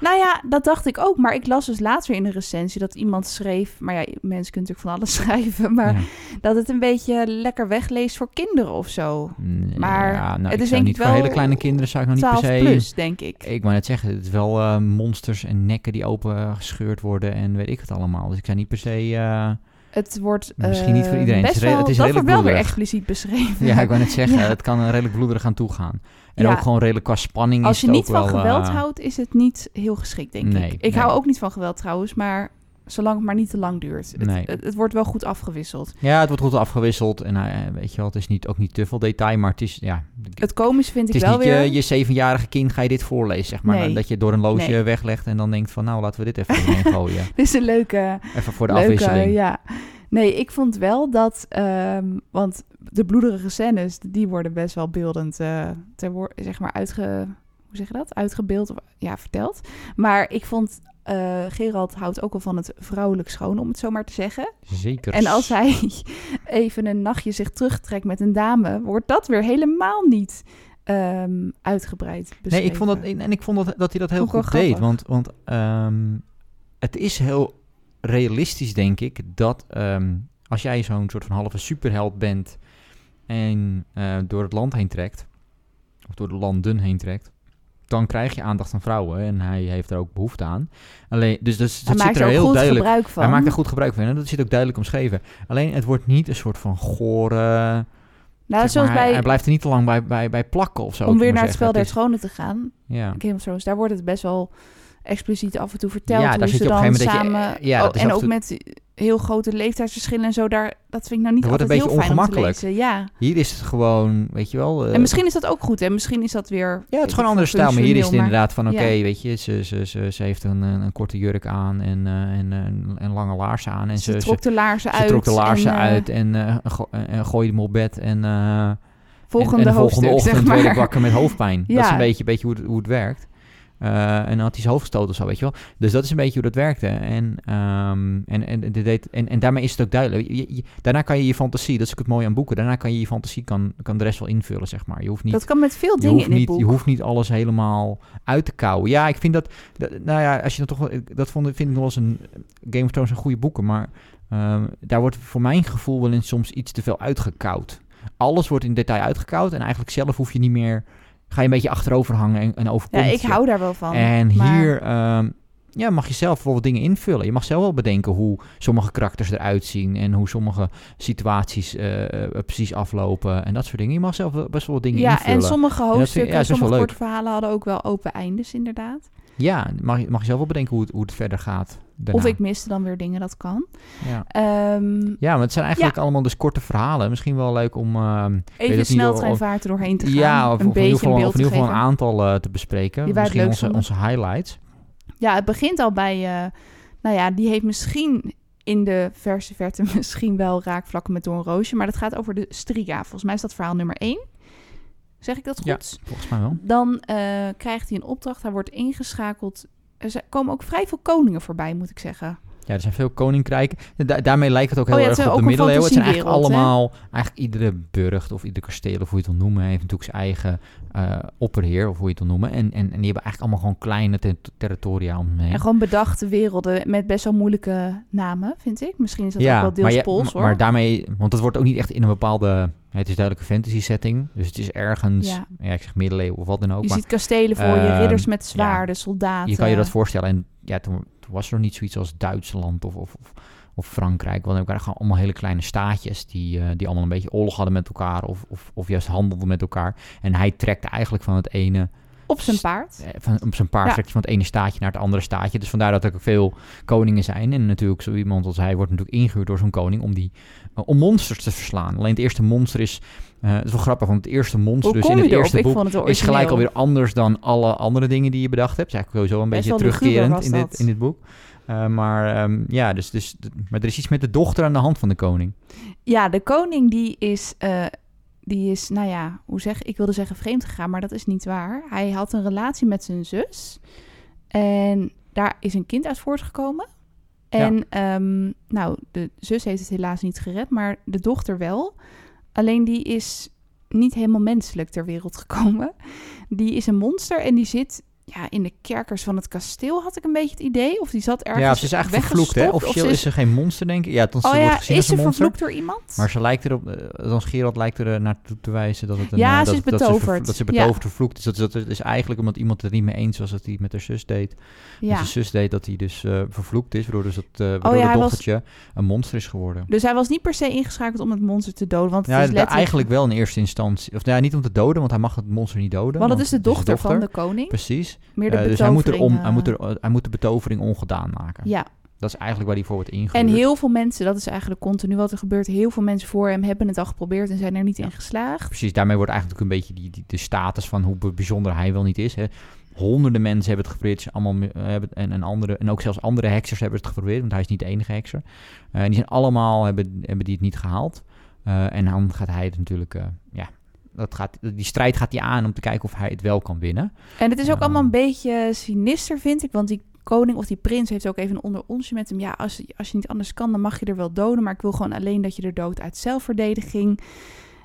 Speaker 1: Nou ja, dat dacht ik ook. Maar ik las dus laatst weer in een recensie dat iemand schreef... Maar ja, mensen kunnen natuurlijk van alles schrijven. Maar
Speaker 2: Ja.
Speaker 1: dat het een beetje lekker wegleest voor kinderen of zo. Maar
Speaker 2: nou,
Speaker 1: het is denk
Speaker 2: voor hele kleine kinderen zou ik nog niet
Speaker 1: 12
Speaker 2: per se...
Speaker 1: plus, denk ik.
Speaker 2: Ik wou net zeggen, het is wel eh, monsters en nekken die open gescheurd worden en weet ik het allemaal. Dus ik zou niet per se... eh,
Speaker 1: Het wordt
Speaker 2: Misschien niet voor
Speaker 1: eh,
Speaker 2: iedereen. Het
Speaker 1: Best wel,
Speaker 2: het is redelijk
Speaker 1: wel weer expliciet beschreven.
Speaker 2: ja, ik wou net zeggen,
Speaker 1: Ja.
Speaker 2: het kan redelijk bloederig aan toegaan. En
Speaker 1: Ja.
Speaker 2: ook gewoon redelijk qua spanning
Speaker 1: Als je niet van
Speaker 2: wel,
Speaker 1: geweld
Speaker 2: eh,
Speaker 1: houdt, is het niet heel geschikt, denk
Speaker 2: Nee,
Speaker 1: ik. Ik
Speaker 2: nee.
Speaker 1: hou ook niet van geweld trouwens, maar zolang het maar niet te lang duurt. Het,
Speaker 2: Nee.
Speaker 1: het, het wordt wel goed afgewisseld.
Speaker 2: Ja, het wordt goed afgewisseld. En eh, weet je wel, het is niet, ook niet te veel detail, maar het is, ja...
Speaker 1: Het komisch vind
Speaker 2: Het
Speaker 1: ik
Speaker 2: is
Speaker 1: wel
Speaker 2: niet
Speaker 1: weer...
Speaker 2: je, je zevenjarige kind ga je dit voorlezen, zeg maar.
Speaker 1: Nee.
Speaker 2: Dat je door een loodje
Speaker 1: Nee.
Speaker 2: weglegt en dan denkt van... nou, laten we dit even erin gooien.
Speaker 1: Dit is een leuke...
Speaker 2: Even voor de
Speaker 1: leuke
Speaker 2: afwisseling.
Speaker 1: ja. Nee, ik vond wel dat... ehm, want de bloederige scènes, die worden best wel beeldend... eh ter woor- zeg maar uitge... Hoe hoe zeg je dat? Uitgebeeld, of, ja, verteld. Maar ik vond, eh, Gerald houdt ook al van het vrouwelijk schoon, om het zo maar te zeggen.
Speaker 2: Zeker.
Speaker 1: En als hij even een nachtje zich terugtrekt met een dame, wordt dat weer helemaal niet ehm, uitgebreid beschreven.
Speaker 2: Nee, ik vond dat, en ik vond dat, dat hij dat heel goed deed. Want, want ehm, het is heel realistisch, denk ik, dat ehm, als jij zo'n soort van halve superheld bent en eh, door het land heen trekt, of door de landen heen trekt, dan krijg je aandacht van vrouwen en hij heeft er ook behoefte aan. Alleen, dus dat,
Speaker 1: Hij
Speaker 2: zit
Speaker 1: er
Speaker 2: er heel
Speaker 1: goed
Speaker 2: duidelijk.
Speaker 1: gebruik van.
Speaker 2: Hij maakt er goed gebruik van en dat zit ook duidelijk omschreven. Alleen het wordt niet een soort van gore.
Speaker 1: nou, zoals
Speaker 2: maar,
Speaker 1: bij,
Speaker 2: hij blijft er niet te lang bij, bij, bij plakken of zo.
Speaker 1: om weer naar het spel der schonen te gaan,
Speaker 2: Ja.
Speaker 1: Game of Thrones, daar wordt het best wel expliciet af en toe verteld
Speaker 2: Ja, daar zit je op
Speaker 1: dan
Speaker 2: een gegeven moment
Speaker 1: samen...
Speaker 2: dat je- ja,
Speaker 1: oh,
Speaker 2: dat is
Speaker 1: en ook
Speaker 2: toe-
Speaker 1: met heel grote leeftijdsverschillen en zo, daar, dat vind ik nou niet
Speaker 2: Dat
Speaker 1: altijd
Speaker 2: een
Speaker 1: heel
Speaker 2: beetje
Speaker 1: fijn om te
Speaker 2: ongemakkelijk.
Speaker 1: Ja.
Speaker 2: Hier is het gewoon, weet je wel. eh,
Speaker 1: en misschien is dat ook goed, en misschien is dat weer...
Speaker 2: Ja, het is gewoon andere stijl. Maar hier is het inderdaad van, oké,
Speaker 1: ja.
Speaker 2: weet je, ze, ze, ze, ze heeft een, een, een korte jurk aan en, eh, en, en, en lange laarzen aan. En
Speaker 1: Ze,
Speaker 2: ze, ze,
Speaker 1: trok de laarzen
Speaker 2: ze
Speaker 1: uit.
Speaker 2: trok de laarzen
Speaker 1: en, eh,
Speaker 2: uit en, eh, go- en gooide hem op bed. En, eh,
Speaker 1: Volgende
Speaker 2: en, en de volgende ochtend
Speaker 1: zeg maar.
Speaker 2: werd ik wakker met hoofdpijn. Dat is een beetje, beetje hoe, het, hoe het werkt. Eh, en dan had hij zijn hoofd gestoten of zo, weet je wel. Dus dat is een beetje hoe dat werkte. En, ehm, en, en, dit deed, en, en daarmee is het ook duidelijk. Je- je- daarna kan je je fantasie, dat is ook het mooie aan boeken. Daarna kan je je fantasie, kan, kan de rest wel invullen, zeg maar. Je hoeft niet
Speaker 1: Dat kan met veel dingen in
Speaker 2: niet,
Speaker 1: boek.
Speaker 2: je hoeft niet alles helemaal uit te kouwen. Ja, ik vind dat, dat- nou ja, als je dan toch dat vond, vind ik nog wel eens een Game of Thrones een goede boeken, maar ehm, daar wordt voor mijn gevoel wel eens soms iets te veel uitgekoud. Alles wordt in detail uitgekoud en eigenlijk zelf hoef je niet meer, ga je een beetje achterover hangen en, en
Speaker 1: ja,
Speaker 2: overkomt
Speaker 1: ik
Speaker 2: je.
Speaker 1: hou daar wel van.
Speaker 2: En
Speaker 1: maar-
Speaker 2: hier ehm, ja, mag je zelf wat dingen invullen. Je mag zelf wel bedenken hoe sommige karakters eruit zien en hoe sommige situaties eh, eh, precies aflopen en dat soort dingen. Je mag zelf wel best wel dingen
Speaker 1: Ja,
Speaker 2: invullen.
Speaker 1: en sommige hoofdstukken,
Speaker 2: ja, best
Speaker 1: sommige korte verhalen hadden ook wel open eindes, inderdaad.
Speaker 2: Ja, mag je, mag je zelf wel bedenken hoe het, hoe het verder gaat. daarna.
Speaker 1: Of ik miste dan weer dingen, dat kan.
Speaker 2: Ja.
Speaker 1: Ehm,
Speaker 2: ja, maar het zijn eigenlijk allemaal dus korte verhalen. Misschien wel leuk om... weet
Speaker 1: even
Speaker 2: het niet,
Speaker 1: snel
Speaker 2: of-
Speaker 1: treinvaart er doorheen te gaan.
Speaker 2: ja, of,
Speaker 1: een
Speaker 2: of in ieder
Speaker 1: beetje
Speaker 2: geval, in ieder geval een aantal eh, te bespreken.
Speaker 1: Die
Speaker 2: Misschien onze, onze highlights.
Speaker 1: Ja, het begint al bij... eh, nou ja, die heeft misschien in de verse verte misschien wel raakvlakken met Doornroosje. Maar dat gaat over de Striga. Volgens mij is dat verhaal nummer 1. Zeg ik dat goed?
Speaker 2: Ja. Volgens mij wel.
Speaker 1: Dan eh, krijgt hij een opdracht. Hij wordt ingeschakeld. Er komen ook vrij veel koningen voorbij, moet ik zeggen.
Speaker 2: Ja, er zijn veel koninkrijken. Da- daarmee lijkt het ook heel
Speaker 1: Oh ja,
Speaker 2: erg op de middeleeuwen. Het zijn eigenlijk
Speaker 1: hè?
Speaker 2: allemaal... Eigenlijk iedere burcht of ieder kasteel, of hoe je het wil noemen... heeft natuurlijk zijn eigen eh, opperheer, of hoe je het wil noemen. En, en, en die hebben eigenlijk allemaal gewoon kleine ter- territoria om mee.
Speaker 1: En gewoon bedachte werelden met best wel moeilijke namen, vind ik. Misschien is dat ook wel deels
Speaker 2: maar, je-
Speaker 1: Pools,
Speaker 2: maar-
Speaker 1: hoor.
Speaker 2: maar daarmee, want het wordt ook niet echt in een bepaalde, het is duidelijk een fantasy setting, dus het is ergens,
Speaker 1: Ja.
Speaker 2: ja, ik zeg middeleeuwen of wat dan ook,
Speaker 1: je
Speaker 2: maar
Speaker 1: ziet kastelen voor je,
Speaker 2: Ehm,
Speaker 1: ridders met
Speaker 2: ja.
Speaker 1: zwaarden, soldaten.
Speaker 2: je kan je dat voorstellen. En ja, toen, toen was er nog niet zoiets als Duitsland of, of, of, of Frankrijk, want er waren gewoon allemaal hele kleine staatjes die, eh, die allemaal een beetje oorlog hadden met elkaar of, of, of juist handelden met elkaar. En hij trekte eigenlijk van het ene
Speaker 1: Op zijn paard.
Speaker 2: Eh, van, op zijn paard
Speaker 1: Ja.
Speaker 2: van het ene staatje naar het andere staatje. Dus vandaar dat er ook veel koningen zijn. En natuurlijk zo iemand als hij wordt natuurlijk ingehuurd door zo'n koning om, die, eh, om monsters te verslaan. Alleen het eerste monster is, eh het is wel grappig, want het eerste monster dus in het
Speaker 1: erop?
Speaker 2: eerste boek
Speaker 1: het
Speaker 2: is gelijk alweer anders dan alle andere dingen die je bedacht hebt. Het is eigenlijk sowieso een
Speaker 1: Best
Speaker 2: beetje terugkerend in dit, in dit boek. Maar ehm, ja, dus, dus, maar er is iets met de dochter aan de hand van de koning.
Speaker 1: Ja, de koning die is, die is, nou ja, hoe zeg ik wilde zeggen vreemd gegaan, maar dat is niet waar. Hij had een relatie met zijn zus en daar is een kind uit voortgekomen. En ehm, nou, de zus heeft het helaas niet gered, maar de dochter wel. Alleen die is niet helemaal menselijk ter wereld gekomen. Die is een monster en die zit ja, in de kerkers van het kasteel, had ik een beetje het idee. Of die zat ergens
Speaker 2: ja, ze is eigenlijk vervloekt, hè?
Speaker 1: of
Speaker 2: Officieel
Speaker 1: ze
Speaker 2: is ze geen monster, denk ik. Ja, tot
Speaker 1: Oh
Speaker 2: ze
Speaker 1: ja,
Speaker 2: wordt gezien
Speaker 1: is
Speaker 2: als een
Speaker 1: ze
Speaker 2: monster.
Speaker 1: vervloekt door iemand?
Speaker 2: Maar ze lijkt erop, eh, dan Gerald lijkt er eh, naartoe te wijzen dat het een...
Speaker 1: Ja,
Speaker 2: eh,
Speaker 1: ze
Speaker 2: dat,
Speaker 1: is
Speaker 2: dat
Speaker 1: betoverd.
Speaker 2: Dat ze
Speaker 1: Ja.
Speaker 2: betoverd vervloekt is. Dat, dat is eigenlijk omdat iemand het er niet mee eens was dat hij met haar zus deed. Met
Speaker 1: ja.
Speaker 2: zijn zus deed dat hij dus eh, vervloekt is, waardoor, dus dat, eh waardoor
Speaker 1: Oh ja,
Speaker 2: dat
Speaker 1: was-
Speaker 2: dochtertje een monster is geworden.
Speaker 1: Dus hij was niet per se ingeschakeld om het monster te doden. Want het
Speaker 2: Ja,
Speaker 1: is letterlijk...
Speaker 2: eigenlijk wel in eerste instantie. Of ja, niet om te doden, want hij mag het monster niet doden.
Speaker 1: Want het is de dochter, van de koning.
Speaker 2: Precies.
Speaker 1: Meer de
Speaker 2: Eh, dus hij moet, er om, hij, moet
Speaker 1: eh,
Speaker 2: er, hij moet de betovering ongedaan maken.
Speaker 1: Ja,
Speaker 2: Dat is eigenlijk waar hij voor wordt ingehuurd.
Speaker 1: en heel veel mensen, dat is eigenlijk continu wat er gebeurt. Heel veel mensen voor hem hebben het al geprobeerd en zijn er niet in geslaagd.
Speaker 2: Precies, daarmee wordt eigenlijk een beetje die, die, de status van hoe bijzonder hij wel niet is. Hè. Honderden mensen hebben het geprobeerd, allemaal, hebben, en, en, andere, en ook zelfs andere heksers hebben het geprobeerd, want hij is niet de enige hekser. Eh, en die zijn allemaal, hebben, hebben die het niet gehaald. Eh, en dan gaat hij het natuurlijk, eh, ja, dat gaat, die strijd gaat hij aan om te kijken of hij het wel kan winnen.
Speaker 1: En het is ook allemaal een beetje sinister, vind ik. Want die koning of die prins heeft ook even een onderonsje met hem. Ja, als, als je niet anders kan, dan mag je er wel doden. Maar ik wil gewoon alleen dat je er doodt uit zelfverdediging.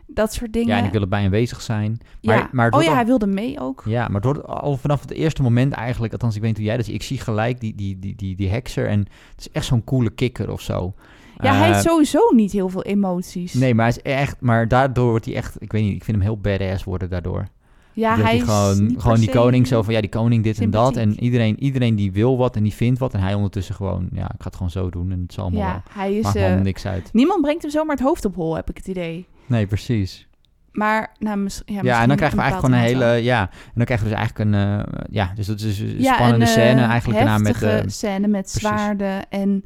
Speaker 1: Dat soort dingen.
Speaker 2: Ja, en ik wil erbij aanwezig zijn. Maar,
Speaker 1: Ja.
Speaker 2: maar
Speaker 1: oh ja,
Speaker 2: al-
Speaker 1: hij wilde mee ook.
Speaker 2: Ja, maar het wordt al vanaf het eerste moment eigenlijk, althans ik weet niet hoe jij dat ziet, ik zie gelijk die, die, die, die, die hekser en het is echt zo'n coole kikker of zo.
Speaker 1: Ja, hij
Speaker 2: Eh,
Speaker 1: heeft sowieso niet heel veel emoties.
Speaker 2: Nee, maar hij is echt, maar daardoor wordt hij echt, ik weet niet, ik vind hem heel badass worden daardoor.
Speaker 1: ja, hij
Speaker 2: hij
Speaker 1: is
Speaker 2: gewoon, gewoon die koning zo van, ja, die koning dit en dat. En iedereen, iedereen die wil wat en die vindt wat. En hij ondertussen gewoon, ja, ik ga het gewoon zo doen en het zal allemaal
Speaker 1: Ja, hij is... Eh,
Speaker 2: allemaal niks uit.
Speaker 1: niemand brengt hem zomaar het hoofd op hol, heb ik het idee.
Speaker 2: Nee, precies.
Speaker 1: Maar, nou, mis, ja,
Speaker 2: Ja, en dan krijgen we eigenlijk gewoon een hele, ja, en dan krijgen we dus eigenlijk een, eh, ja, dus dat is een
Speaker 1: Ja,
Speaker 2: spannende
Speaker 1: een, eh,
Speaker 2: scène eigenlijk daarna met, eh,
Speaker 1: scène met
Speaker 2: precies.
Speaker 1: zwaarden. En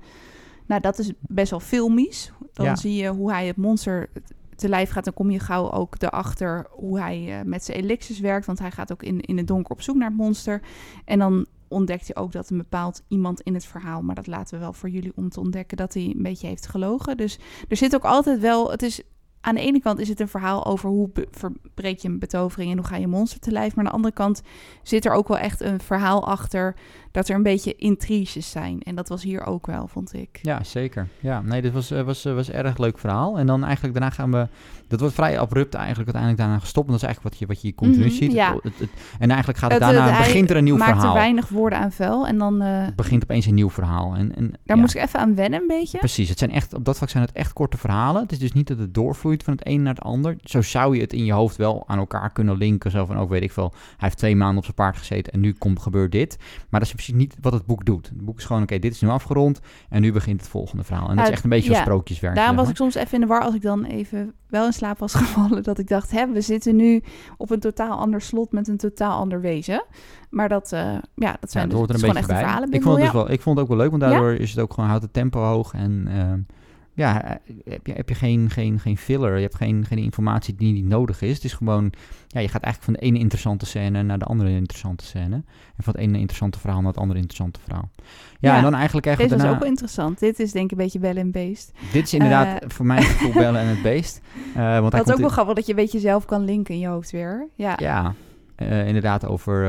Speaker 1: nou, dat is best wel filmisch. Dan
Speaker 2: Ja.
Speaker 1: zie je hoe hij het monster te lijf gaat. Dan kom je gauw ook erachter hoe hij eh, met zijn elixirs werkt. Want hij gaat ook in, in het donker op zoek naar het monster. En dan ontdekt hij ook dat een bepaald iemand in het verhaal... maar dat laten we wel voor jullie om te ontdekken... dat hij een beetje heeft gelogen. Dus er zit ook altijd wel... Het is, aan de ene kant is het een verhaal over hoe verbreek je een betovering... en hoe ga je monster te lijf. Maar aan de andere kant zit er ook wel echt een verhaal achter... dat er een beetje intriges zijn. En dat was hier ook wel, vond ik.
Speaker 2: Ja, zeker. Ja, nee, dit was, eh, was, eh, was een erg leuk verhaal. En dan eigenlijk daarna gaan we... Dat wordt vrij abrupt eigenlijk uiteindelijk daarna gestopt. En dat is eigenlijk wat je, wat je continu
Speaker 1: Mhm,
Speaker 2: ziet.
Speaker 1: ja.
Speaker 2: Het- het- het- en eigenlijk gaat het,
Speaker 1: eh,
Speaker 2: daarna... begint er een nieuw verhaal.
Speaker 1: weinig woorden aan vuil. En dan...
Speaker 2: Het begint opeens een nieuw verhaal. En, en,
Speaker 1: daar
Speaker 2: ja,
Speaker 1: moest ik even aan wennen een beetje.
Speaker 2: Precies, het zijn echt, op dat vlak zijn het echt korte verhalen. Het is dus niet dat het doorvloeit van het een naar het ander. Zo zou je het in je hoofd wel aan elkaar kunnen linken. Zo van, ook weet ik veel, hij heeft twee maanden op zijn paard gezeten en nu komt, gebeurt dit. Maar dat is precies niet wat het boek doet. Het boek is gewoon, oké, dit is nu afgerond en nu begint het volgende verhaal. En dat
Speaker 1: Ja,
Speaker 2: is echt een beetje
Speaker 1: ja.
Speaker 2: als sprookjeswerk.
Speaker 1: Daarom was ik soms even in de war als ik dan even wel in slaap was gevallen. Dat ik dacht, hè, we zitten nu op een totaal ander slot met een totaal ander wezen. Maar dat, eh, ja, dat
Speaker 2: Ja,
Speaker 1: zijn dus,
Speaker 2: hoort er een beetje bij.
Speaker 1: verhalen.
Speaker 2: ik, vond het dus wel, ik vond het ook wel leuk, want daardoor is het ook gewoon, houdt het tempo hoog. En ehm, ja, eh, heb je, heb je geen, geen, geen filler, je hebt geen, geen informatie die niet nodig is. Het is gewoon, ja, je gaat eigenlijk van de ene interessante scène naar de andere interessante scène. En van het ene interessante verhaal naar het andere interessante verhaal. Ja,
Speaker 1: Ja,
Speaker 2: en dan eigenlijk echt
Speaker 1: was
Speaker 2: daarna,
Speaker 1: ook wel interessant. Dit is denk ik een beetje bel en beest.
Speaker 2: dit is inderdaad
Speaker 1: Eh,
Speaker 2: voor mijn gevoel bellen en het beest. Eh, want
Speaker 1: Dat is ook
Speaker 2: in-
Speaker 1: wel grappig dat je een beetje zelf kan linken in je hoofd weer. Ja,
Speaker 2: Ja, inderdaad over...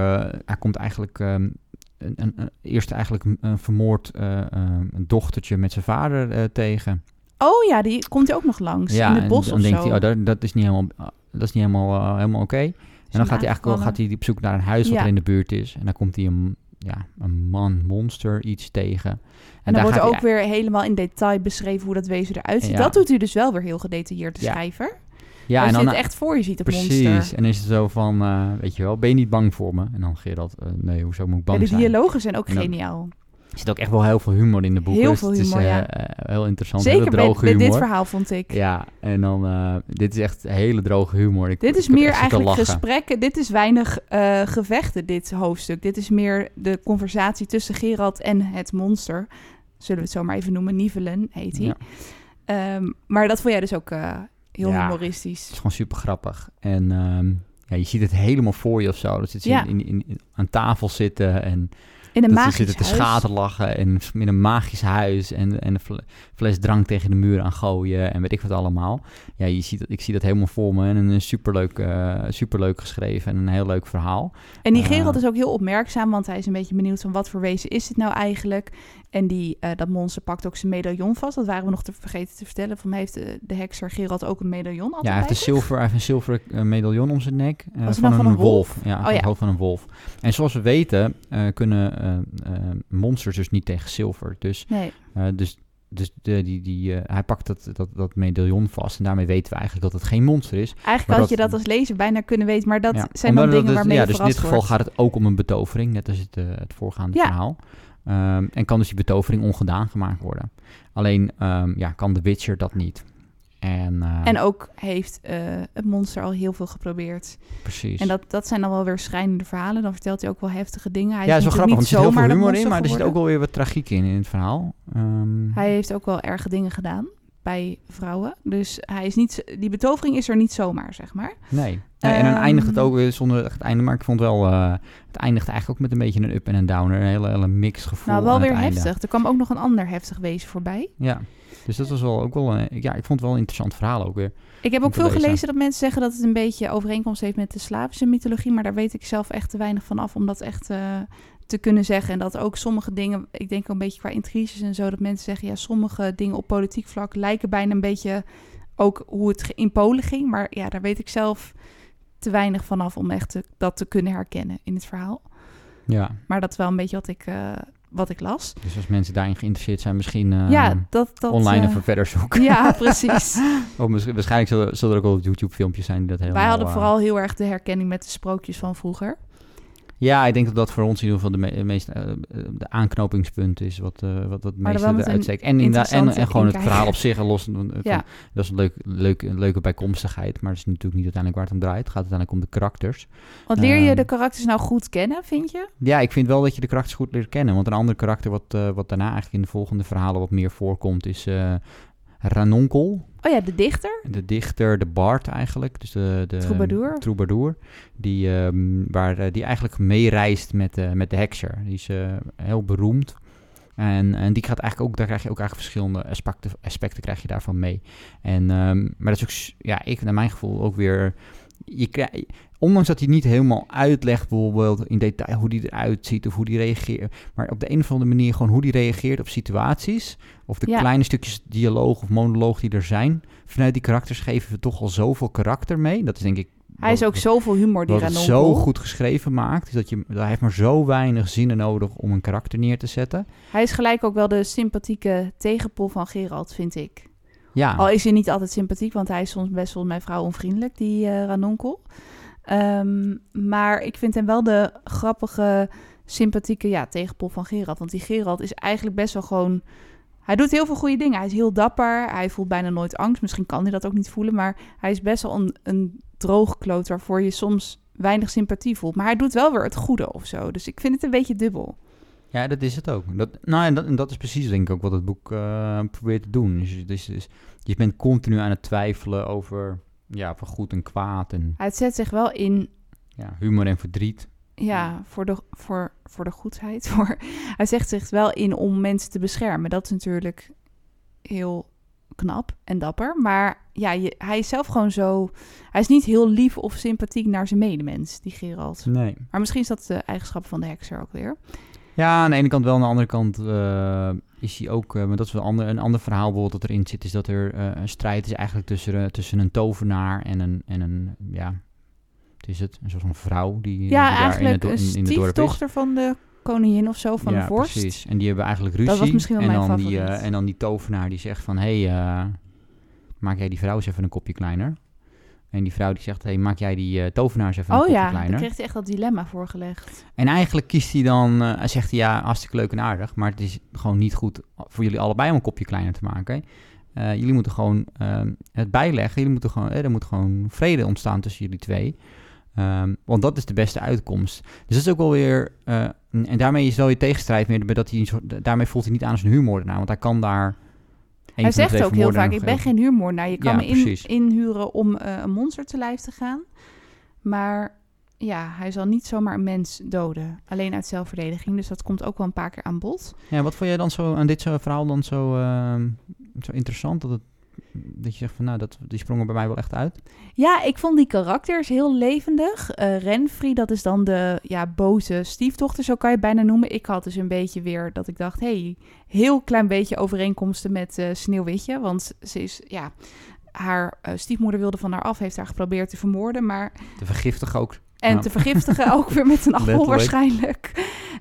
Speaker 2: hij komt eigenlijk... ehm, een, een, een- eerst eigenlijk een, vermoord een dochtertje met zijn vader tegen.
Speaker 1: Oh ja, die komt hij ook nog langs
Speaker 2: ja,
Speaker 1: in het
Speaker 2: en
Speaker 1: bos
Speaker 2: dan
Speaker 1: of
Speaker 2: denkt
Speaker 1: zo.
Speaker 2: hij, oh, dat, dat is niet helemaal, dat is niet helemaal, eh, helemaal oké. En dan gaat hij eigenlijk wel gaat hij op zoek naar een huis wat
Speaker 1: Ja.
Speaker 2: er in de buurt is. En dan komt hij een, ja, een man, monster, iets tegen. En,
Speaker 1: En dan
Speaker 2: daar
Speaker 1: wordt ook weer helemaal in detail beschreven hoe dat wezen eruit ziet.
Speaker 2: Ja.
Speaker 1: Dat doet u dus wel weer heel gedetailleerd, de
Speaker 2: Ja.
Speaker 1: schrijver.
Speaker 2: Ja,
Speaker 1: Als
Speaker 2: en
Speaker 1: je
Speaker 2: dan,
Speaker 1: het echt voor je ziet op
Speaker 2: precies.
Speaker 1: monster.
Speaker 2: En dan is het zo van, eh, weet je wel, ben je niet bang voor me? En dan Gerard, eh nee, hoezo moet ik
Speaker 1: Ja,
Speaker 2: bang
Speaker 1: de
Speaker 2: zijn?
Speaker 1: dialogen zijn ook
Speaker 2: En dan-
Speaker 1: geniaal.
Speaker 2: Er zit ook echt wel heel veel humor in de boeken.
Speaker 1: Heel
Speaker 2: dus
Speaker 1: veel
Speaker 2: het is,
Speaker 1: humor,
Speaker 2: eh,
Speaker 1: ja.
Speaker 2: eh, heel interessant.
Speaker 1: Zeker
Speaker 2: droge humor.
Speaker 1: dit verhaal vond ik.
Speaker 2: Ja, en dan, eh, dit is echt hele droge humor. Ik,
Speaker 1: Dit is meer eigenlijk gesprekken. Dit is weinig gevechten, dit hoofdstuk. Dit is meer de conversatie tussen Gerald en het monster. Zullen we het zo maar even noemen. Nivelen heet hij.
Speaker 2: Ja.
Speaker 1: Ehm, maar dat vond jij dus ook heel
Speaker 2: Ja. Het
Speaker 1: humoristisch.
Speaker 2: is gewoon super grappig. En ehm, ja, je ziet het helemaal voor je of zo. Dat zit ze
Speaker 1: Ja.
Speaker 2: in, in, in- aan tafel zitten en
Speaker 1: In een magisch
Speaker 2: zitten te schaterlachen. En in een magisch huis en, en een fle- fles drank tegen de muur aan gooien. En weet ik wat allemaal. Ja, je ziet, dat- ik zie dat helemaal voor me. En een superleuk, eh superleuk geschreven en een heel leuk verhaal.
Speaker 1: En die
Speaker 2: Eh,
Speaker 1: Gerald is ook heel opmerkzaam, want hij is een beetje benieuwd van wat voor wezen is dit nou eigenlijk. En die, eh, dat monster pakt ook zijn medaillon vast. Dat waren we nog te vergeten te vertellen. Van mij heeft de, de hekser Gerald ook een medaillon altijd
Speaker 2: Ja, hij heeft een, zilver, heeft een zilveren eh, medaillon om zijn nek. eh,
Speaker 1: het
Speaker 2: van,
Speaker 1: nou
Speaker 2: een
Speaker 1: van een wolf?
Speaker 2: Ja,
Speaker 1: Oh,
Speaker 2: van
Speaker 1: ja.
Speaker 2: het hoofd van een wolf. En zoals we weten eh, kunnen eh, eh, monsters dus niet tegen zilver. Dus,
Speaker 1: Nee,
Speaker 2: eh, dus, dus de, die, die, eh, hij pakt dat, dat, dat medaillon vast. En daarmee weten we eigenlijk dat het geen monster is.
Speaker 1: eigenlijk had
Speaker 2: dat-
Speaker 1: je dat als lezer bijna kunnen weten. Maar dat
Speaker 2: Ja,
Speaker 1: zijn dan dingen
Speaker 2: dat dus-
Speaker 1: waarmee
Speaker 2: Ja, dus in dit geval
Speaker 1: wordt.
Speaker 2: gaat het ook om een betovering. Net als het, eh, het voorgaande verhaal. Ehm, en kan dus die betovering ongedaan gemaakt worden. Alleen ehm, ja, kan de Witcher dat niet. En, eh,
Speaker 1: En ook heeft eh, het monster al heel veel geprobeerd.
Speaker 2: precies.
Speaker 1: En dat, dat zijn dan wel weer schrijnende verhalen. Dan vertelt hij ook wel heftige dingen. Hij
Speaker 2: ja, is wel grappig, want er zit heel veel humor in, maar er zit ook wel weer wat tragiek in in het verhaal. Ehm,
Speaker 1: Hij heeft ook wel erge dingen gedaan bij vrouwen. Dus hij is niet, die betovering is er niet zomaar, zeg maar.
Speaker 2: nee. Nee. En dan
Speaker 1: Ehm,
Speaker 2: eindigt het ook weer zonder het einde, maar ik vond wel, eh, het eindigt eigenlijk ook met een beetje een up en een downer, een hele, hele mix gevoel
Speaker 1: nou, wel weer
Speaker 2: einde.
Speaker 1: heftig. Er kwam ook nog een ander heftig wezen voorbij.
Speaker 2: Ja, Dus dat was wel ook wel, een- ja, ik vond het wel een interessant verhaal ook weer.
Speaker 1: Ik heb ook veel
Speaker 2: lezen.
Speaker 1: gelezen dat mensen zeggen dat het een beetje overeenkomst heeft met de Slavische mythologie, maar daar weet ik zelf echt te weinig van af om dat echt eh, te kunnen zeggen. En dat ook sommige dingen, ik denk ook een beetje qua intriges en zo, dat mensen zeggen, ja, sommige dingen op politiek vlak lijken bijna een beetje ook hoe het in Polen ging, maar ja, daar weet ik zelf te weinig van af om echt te- dat te kunnen herkennen in het verhaal.
Speaker 2: Ja,
Speaker 1: Maar dat is wel een beetje wat ik, eh, wat ik las.
Speaker 2: dus als mensen daarin geïnteresseerd zijn, misschien eh,
Speaker 1: ja, dat... dat
Speaker 2: online
Speaker 1: eh,
Speaker 2: even verder zoeken.
Speaker 1: Ja, precies.
Speaker 2: Of misschien, waarschijnlijk zullen, zullen er ook wel YouTube-filmpjes zijn die dat helemaal...
Speaker 1: Wij hadden vooral heel erg de herkenning met de sprookjes van vroeger.
Speaker 2: Ja, ik denk dat dat voor ons in ieder geval de me- meest eh, de aanknopingspunt is wat, eh wat, wat het meeste eruit steekt. En, inderdaad- en,
Speaker 1: interessante
Speaker 2: en gewoon het verhaal op zich, los,
Speaker 1: Ja.
Speaker 2: dat is een, leuk, leuk, een leuke bijkomstigheid, maar dat is natuurlijk niet uiteindelijk waar het om draait. Het gaat uiteindelijk om de karakters.
Speaker 1: Want leer je
Speaker 2: Ehm,
Speaker 1: de karakters nou goed kennen, vind je?
Speaker 2: Ja, ik vind wel dat je de karakters goed leert kennen. Want een ander karakter wat, eh, wat daarna eigenlijk in de volgende verhalen wat meer voorkomt is eh, Ranonkel.
Speaker 1: Oh ja, de dichter.
Speaker 2: De dichter, de bard eigenlijk. Dus de, de
Speaker 1: Troubadour.
Speaker 2: troubadour, die, ehm, waar, eh, die eigenlijk meereist met, eh, met de hekser. Die is eh, heel beroemd. En, en die gaat eigenlijk ook, daar krijg je ook eigenlijk verschillende aspecten, aspecten krijg je daarvan mee. En, ehm, maar dat is ook, ja, ik naar mijn gevoel ook weer. Je ondanks dat hij niet helemaal uitlegt, bijvoorbeeld in detail hoe die eruit ziet of hoe die reageert. Maar op de een of andere manier gewoon hoe die reageert op situaties. Of de
Speaker 1: Ja.
Speaker 2: kleine stukjes dialoog of monoloog die er zijn. Vanuit die karakters geven we toch al zoveel karakter mee. Dat is denk ik.
Speaker 1: Hij is ook zoveel humor, die
Speaker 2: wat het
Speaker 1: Ranonkel.
Speaker 2: zo goed geschreven maakt. Dat je, hij heeft maar zo weinig zinnen nodig om een karakter neer te zetten.
Speaker 1: Hij is gelijk ook wel de sympathieke tegenpol van Gerald, vind ik.
Speaker 2: Ja,
Speaker 1: Al is hij niet altijd sympathiek, want hij is soms best wel mijn vrouw onvriendelijk, die eh, Ranonkel. Ehm, maar ik vind hem wel de grappige, sympathieke ja, tegenpol van Gerald. Want die Gerald is eigenlijk best wel gewoon... Hij doet heel veel goede dingen. Hij is heel dapper. Hij voelt bijna nooit angst. Misschien kan hij dat ook niet voelen. Maar hij is best wel een, een droogkloot waarvoor je soms weinig sympathie voelt. Maar hij doet wel weer het goede of zo. Dus ik vind het een beetje dubbel.
Speaker 2: Ja, dat is het ook. Dat, nou, en dat, en dat is precies denk ik ook wat het boek eh, probeert te doen. Dus, je- dus, dus je bent continu aan het twijfelen over ja, van goed en kwaad. En
Speaker 1: Hij zet zich wel in
Speaker 2: ja, humor en verdriet.
Speaker 1: Ja, voor de, voor, voor de goedheid. Voor, hij zegt zich wel in om mensen te beschermen. Dat is natuurlijk heel knap en dapper. Maar ja, je, hij is zelf gewoon zo... Hij is niet heel lief of sympathiek naar zijn medemens, die Gerald.
Speaker 2: Nee.
Speaker 1: Maar misschien is dat de eigenschap van de hekser ook weer.
Speaker 2: Ja, aan de ene kant wel. Aan de andere kant eh, is hij ook... eh, maar dat is wel een ander, een ander verhaal bijvoorbeeld dat erin zit... is dat er eh, een strijd is eigenlijk tussen, tussen een tovenaar en een... En een ja, wat is het? Een soort van vrouw die, die
Speaker 1: Ja,
Speaker 2: in
Speaker 1: eigenlijk
Speaker 2: het, in, in het
Speaker 1: stiefdochter van de koningin of zo, van
Speaker 2: ja,
Speaker 1: de vorst.
Speaker 2: precies. En die hebben eigenlijk ruzie.
Speaker 1: Dat was misschien wel
Speaker 2: en
Speaker 1: mijn
Speaker 2: dan die, En dan die tovenaar die zegt van... Hé, hey, maak jij die vrouw eens even een kopje kleiner. En die vrouw die zegt... Hé, hey, maak jij die eh, tovenaar eens even een
Speaker 1: Oh
Speaker 2: kopje
Speaker 1: ja, dan
Speaker 2: kleiner.
Speaker 1: kreeg hij echt dat dilemma voorgelegd.
Speaker 2: En eigenlijk kiest hij dan... hij zegt hij, ja, hartstikke leuk en aardig... maar het is gewoon niet goed voor jullie allebei om een kopje kleiner te maken. Eh, jullie moeten gewoon ehm, het bijleggen. Jullie moeten gewoon, er moet gewoon vrede ontstaan tussen jullie twee. Ehm, want dat is de beste uitkomst. Dus dat is ook wel weer... en daarmee is wel je tegenstrijd meer... dat hij een soort, daarmee voelt hij niet aan zijn huurmoordenaar. Want hij kan daar...
Speaker 1: Hij zegt ook heel vaak, ik ben geen huurmoordenaar. Je kan
Speaker 2: Ja,
Speaker 1: me in, inhuren om eh, een monster te lijf te gaan. Maar ja, hij zal niet zomaar een mens doden. Alleen uit zelfverdediging. Dus dat komt ook wel een paar keer aan bod.
Speaker 2: Ja, wat vond jij dan zo aan dit zo verhaal dan zo, ehm, zo interessant? Dat, het, dat je zegt van, nou, dat, die sprong er bij mij wel echt uit.
Speaker 1: Ja, ik vond die karakters heel levendig. Eh Renfri, dat is dan de ja, boze stiefdochter, zo kan je het bijna noemen. Ik had dus een beetje weer dat ik dacht, hey, heel klein beetje overeenkomsten met eh Sneeuwwitje. Want ze is, ja, haar eh, stiefmoeder wilde van haar af, heeft haar geprobeerd te vermoorden. Maar
Speaker 2: Te vergiftigen ook.
Speaker 1: En
Speaker 2: Ja.
Speaker 1: te vergiftigen ook weer met een appel waarschijnlijk.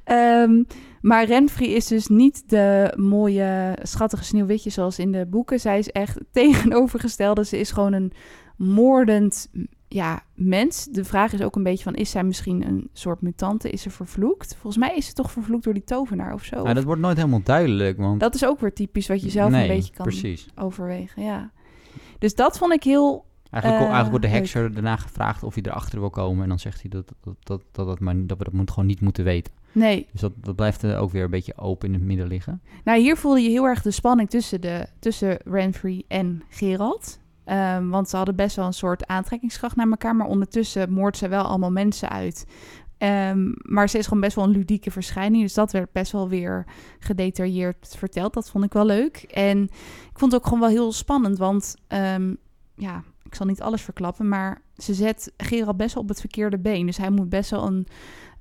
Speaker 1: Ehm, maar Renfri is dus niet de mooie, schattige sneeuwwitje zoals in de boeken. Zij is echt tegenovergestelde. Ze is gewoon een moordend ja, mens. De vraag is ook een beetje van, is zij misschien een soort mutante? Is ze vervloekt? Volgens mij is ze toch vervloekt door die tovenaar of zo.
Speaker 2: Nou, dat wordt nooit helemaal duidelijk, want...
Speaker 1: Dat is ook weer typisch wat je zelf
Speaker 2: nee,
Speaker 1: een beetje kan
Speaker 2: precies.
Speaker 1: overwegen, ja. Dus dat vond ik heel
Speaker 2: Eigenlijk,
Speaker 1: Eh,
Speaker 2: eigenlijk wordt de
Speaker 1: leuk.
Speaker 2: hekser daarna gevraagd of hij erachter wil komen. En dan zegt hij dat, dat, dat, dat, dat, maar, dat we dat moet gewoon niet moeten weten.
Speaker 1: Nee,
Speaker 2: Dus dat, dat blijft er ook weer een beetje open in het midden liggen.
Speaker 1: Nou, hier voelde je heel erg de spanning tussen, de, tussen Renfrey en Gerald. Ehm, want ze hadden best wel een soort aantrekkingskracht naar elkaar. Maar ondertussen moordt ze wel allemaal mensen uit. Ehm, maar ze is gewoon best wel een ludieke verschijning. Dus dat werd best wel weer gedetailleerd verteld. Dat vond ik wel leuk. En ik vond het ook gewoon wel heel spannend. Want ehm, ja, ik zal niet alles verklappen. Maar ze zet Gerald best wel op het verkeerde been. Dus hij moet best wel een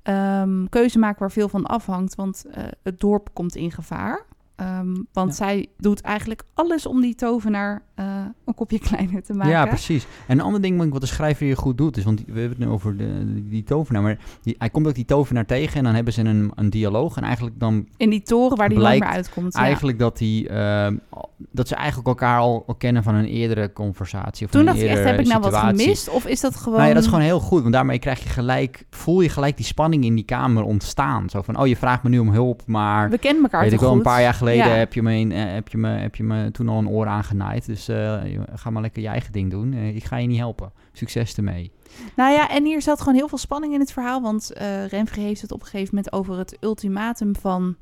Speaker 1: ehm, keuze maken waar veel van afhangt. Want eh, het dorp komt in gevaar. Ehm, want
Speaker 2: Ja.
Speaker 1: zij doet eigenlijk alles om die tovenaar eh, een kopje kleiner te maken.
Speaker 2: Ja, precies. En een ander ding wat de schrijver hier goed doet, is, want we hebben het nu over de, die, tovenaar, maar die, hij komt ook die tovenaar tegen en dan hebben ze een, een dialoog. En eigenlijk dan
Speaker 1: In die toren waar die
Speaker 2: Blijkt
Speaker 1: lang meer uitkomt. ja.
Speaker 2: eigenlijk dat, die, ehm, dat ze eigenlijk elkaar al, al kennen van een eerdere conversatie. Of
Speaker 1: Toen
Speaker 2: een
Speaker 1: dacht ik echt, heb ik nou wat gemist? Of is dat gewoon...
Speaker 2: Nou ja, dat is gewoon heel goed, want daarmee krijg je gelijk, voel je gelijk die spanning in die kamer ontstaan. Zo van, oh, je vraagt me nu om hulp, maar
Speaker 1: We kennen elkaar
Speaker 2: weet
Speaker 1: toch
Speaker 2: ik wel,
Speaker 1: goed?
Speaker 2: een paar jaar geleden
Speaker 1: Ja.
Speaker 2: heb, je me een- eh, heb, je me, heb je me toen al een oor aangenaaid. Dus eh, ga maar lekker je eigen ding doen. Eh, ik ga je niet helpen. Succes ermee.
Speaker 1: Nou ja, en hier zat gewoon heel veel spanning in het verhaal. Want eh Renfrey heeft het op een gegeven moment over het ultimatum van,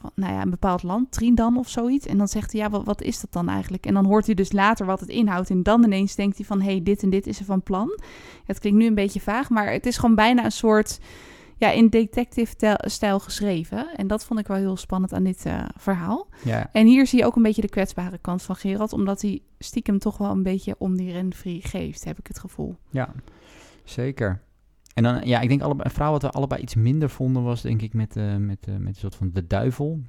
Speaker 1: van nou ja, een bepaald land, Trindam of zoiets. En dan zegt hij, ja, wat, wat is dat dan eigenlijk? En dan hoort hij dus later wat het inhoudt. En dan ineens denkt hij van, hé, hey, dit en dit is er van plan. Het klinkt nu een beetje vaag, maar het is gewoon bijna een soort, ja, in detective-stijl geschreven. En dat vond ik wel heel spannend aan dit eh, verhaal.
Speaker 2: Ja,
Speaker 1: En hier zie je ook een beetje de kwetsbare kant van Gerald, omdat hij stiekem toch wel een beetje om die Renfrey geeft, heb ik het gevoel.
Speaker 2: ja, zeker. En dan, ja, ik denk allebei, een vrouw wat we allebei iets minder vonden was, denk ik, met, eh met, eh met een soort van de duivel.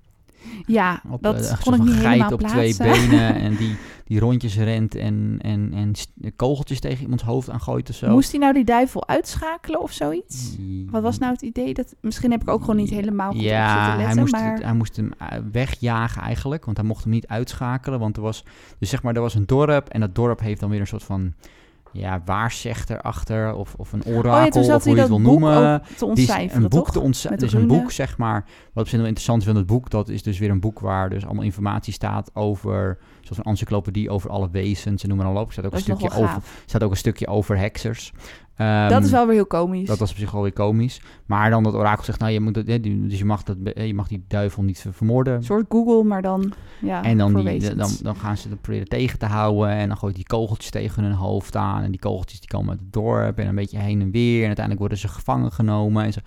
Speaker 1: Ja,
Speaker 2: Op,
Speaker 1: dat
Speaker 2: eh,
Speaker 1: kon ik niet
Speaker 2: geit
Speaker 1: helemaal
Speaker 2: op
Speaker 1: plaatsen.
Speaker 2: twee benen en die, die rondjes rent en, en, en kogeltjes tegen iemands hoofd aangooit of zo.
Speaker 1: Moest hij nou die duivel uitschakelen of zoiets? Wat was nou het idee? Dat, misschien heb ik ook gewoon niet helemaal goed op
Speaker 2: ja,
Speaker 1: zitten letten,
Speaker 2: hij moest,
Speaker 1: maar...
Speaker 2: het- hij moest hem eh, wegjagen eigenlijk, want hij mocht hem niet uitschakelen. Want er was, dus zeg maar, er was een dorp en dat dorp heeft dan weer een soort van, ja, waarzegter achter of, of een
Speaker 1: oh
Speaker 2: orakel,
Speaker 1: ja,
Speaker 2: of hoe je het wil noemen.
Speaker 1: te
Speaker 2: Die een boek
Speaker 1: toch?
Speaker 2: te ontcijferen. Dus een boek, zeg maar. Wat op zich wel interessant is van het boek, dat is dus weer een boek waar dus allemaal informatie staat over, zoals een encyclopedie over alle wezens en noem maar op. Er staat ook,
Speaker 1: Dat
Speaker 2: een stukje over, staat ook een stukje over heksers. Ehm,
Speaker 1: dat is wel weer heel komisch.
Speaker 2: dat was op zich wel weer komisch. Maar dan dat orakel zegt, nou, je moet dat, dus je mag, dat, je mag die duivel niet ver- vermoorden.
Speaker 1: Een soort Google, maar dan ja,
Speaker 2: en dan, die, dan, dan gaan ze dat proberen tegen te houden. En dan gooit die kogeltjes tegen hun hoofd aan. En die kogeltjes die komen uit het dorp. En een beetje heen en weer. En uiteindelijk worden ze gevangen genomen. En zo.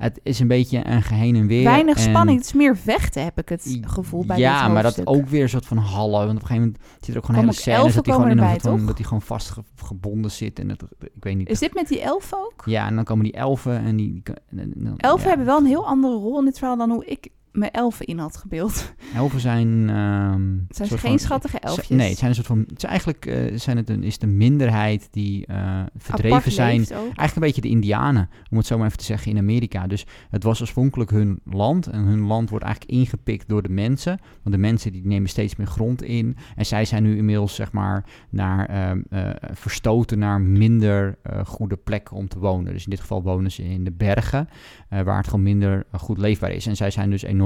Speaker 2: Het is een beetje een geheen en weer.
Speaker 1: Weinig
Speaker 2: en-
Speaker 1: spanning. Het is meer vechten, heb ik het gevoel bij
Speaker 2: ja,
Speaker 1: dit
Speaker 2: maar dat ook weer een soort van hallen. Want op een gegeven moment zit er ook gewoon
Speaker 1: Komen
Speaker 2: hele
Speaker 1: elfen
Speaker 2: dat hij gewoon, in een
Speaker 1: erbij,
Speaker 2: van, dat hij gewoon vastgebonden zit. En dat, ik weet niet.
Speaker 1: Is dit met die elfen ook?
Speaker 2: Ja, en dan komen die elfen en die... die en- en- en-
Speaker 1: Elfen
Speaker 2: ja.
Speaker 1: hebben wel een heel andere rol in dit verhaal dan hoe ik mijn elfen in had gebeeld.
Speaker 2: Elfen zijn...
Speaker 1: Het zijn geen
Speaker 2: van-
Speaker 1: schattige elfjes.
Speaker 2: Nee, het zijn een soort van... Het is eigenlijk eh, zijn het een, is een minderheid die eh, verdreven
Speaker 1: Apart
Speaker 2: zijn. Eigenlijk een beetje de Indianen, om het zo maar even te zeggen, in Amerika. Dus het was oorspronkelijk hun land. En hun land wordt eigenlijk ingepikt door de mensen. Want de mensen die nemen steeds meer grond in. En zij zijn nu inmiddels, zeg maar, naar, ehm, eh, verstoten naar minder goede plekken om te wonen. Dus in dit geval wonen ze in de bergen, waar het gewoon minder goed leefbaar is. En zij zijn dus enorm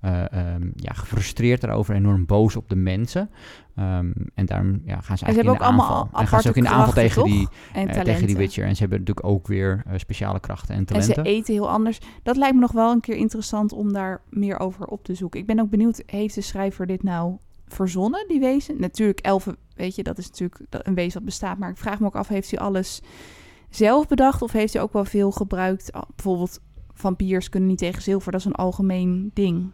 Speaker 2: eh, ehm, ja, gefrustreerd daarover, enorm boos op de mensen. Ehm, en daarom ja, gaan ze
Speaker 1: En
Speaker 2: eigenlijk
Speaker 1: ze hebben
Speaker 2: in de
Speaker 1: ook
Speaker 2: aanval. En gaan ze ook in de aanval tegen die,
Speaker 1: toch? En
Speaker 2: eh, tegen die. Witcher. En ze hebben natuurlijk ook weer eh, speciale krachten en
Speaker 1: En
Speaker 2: talenten.
Speaker 1: ze eten heel anders. Dat lijkt me nog wel een keer interessant om daar meer over op te zoeken. Ik ben ook benieuwd, heeft de schrijver dit nou verzonnen, die wezen? Natuurlijk, elfen, weet je, dat is natuurlijk een wezen dat bestaat. Maar ik vraag me ook af, heeft hij alles zelf bedacht? Of heeft hij ook wel veel gebruikt? Ah, Bijvoorbeeld, vampiers kunnen niet tegen zilver. Dat is een algemeen ding.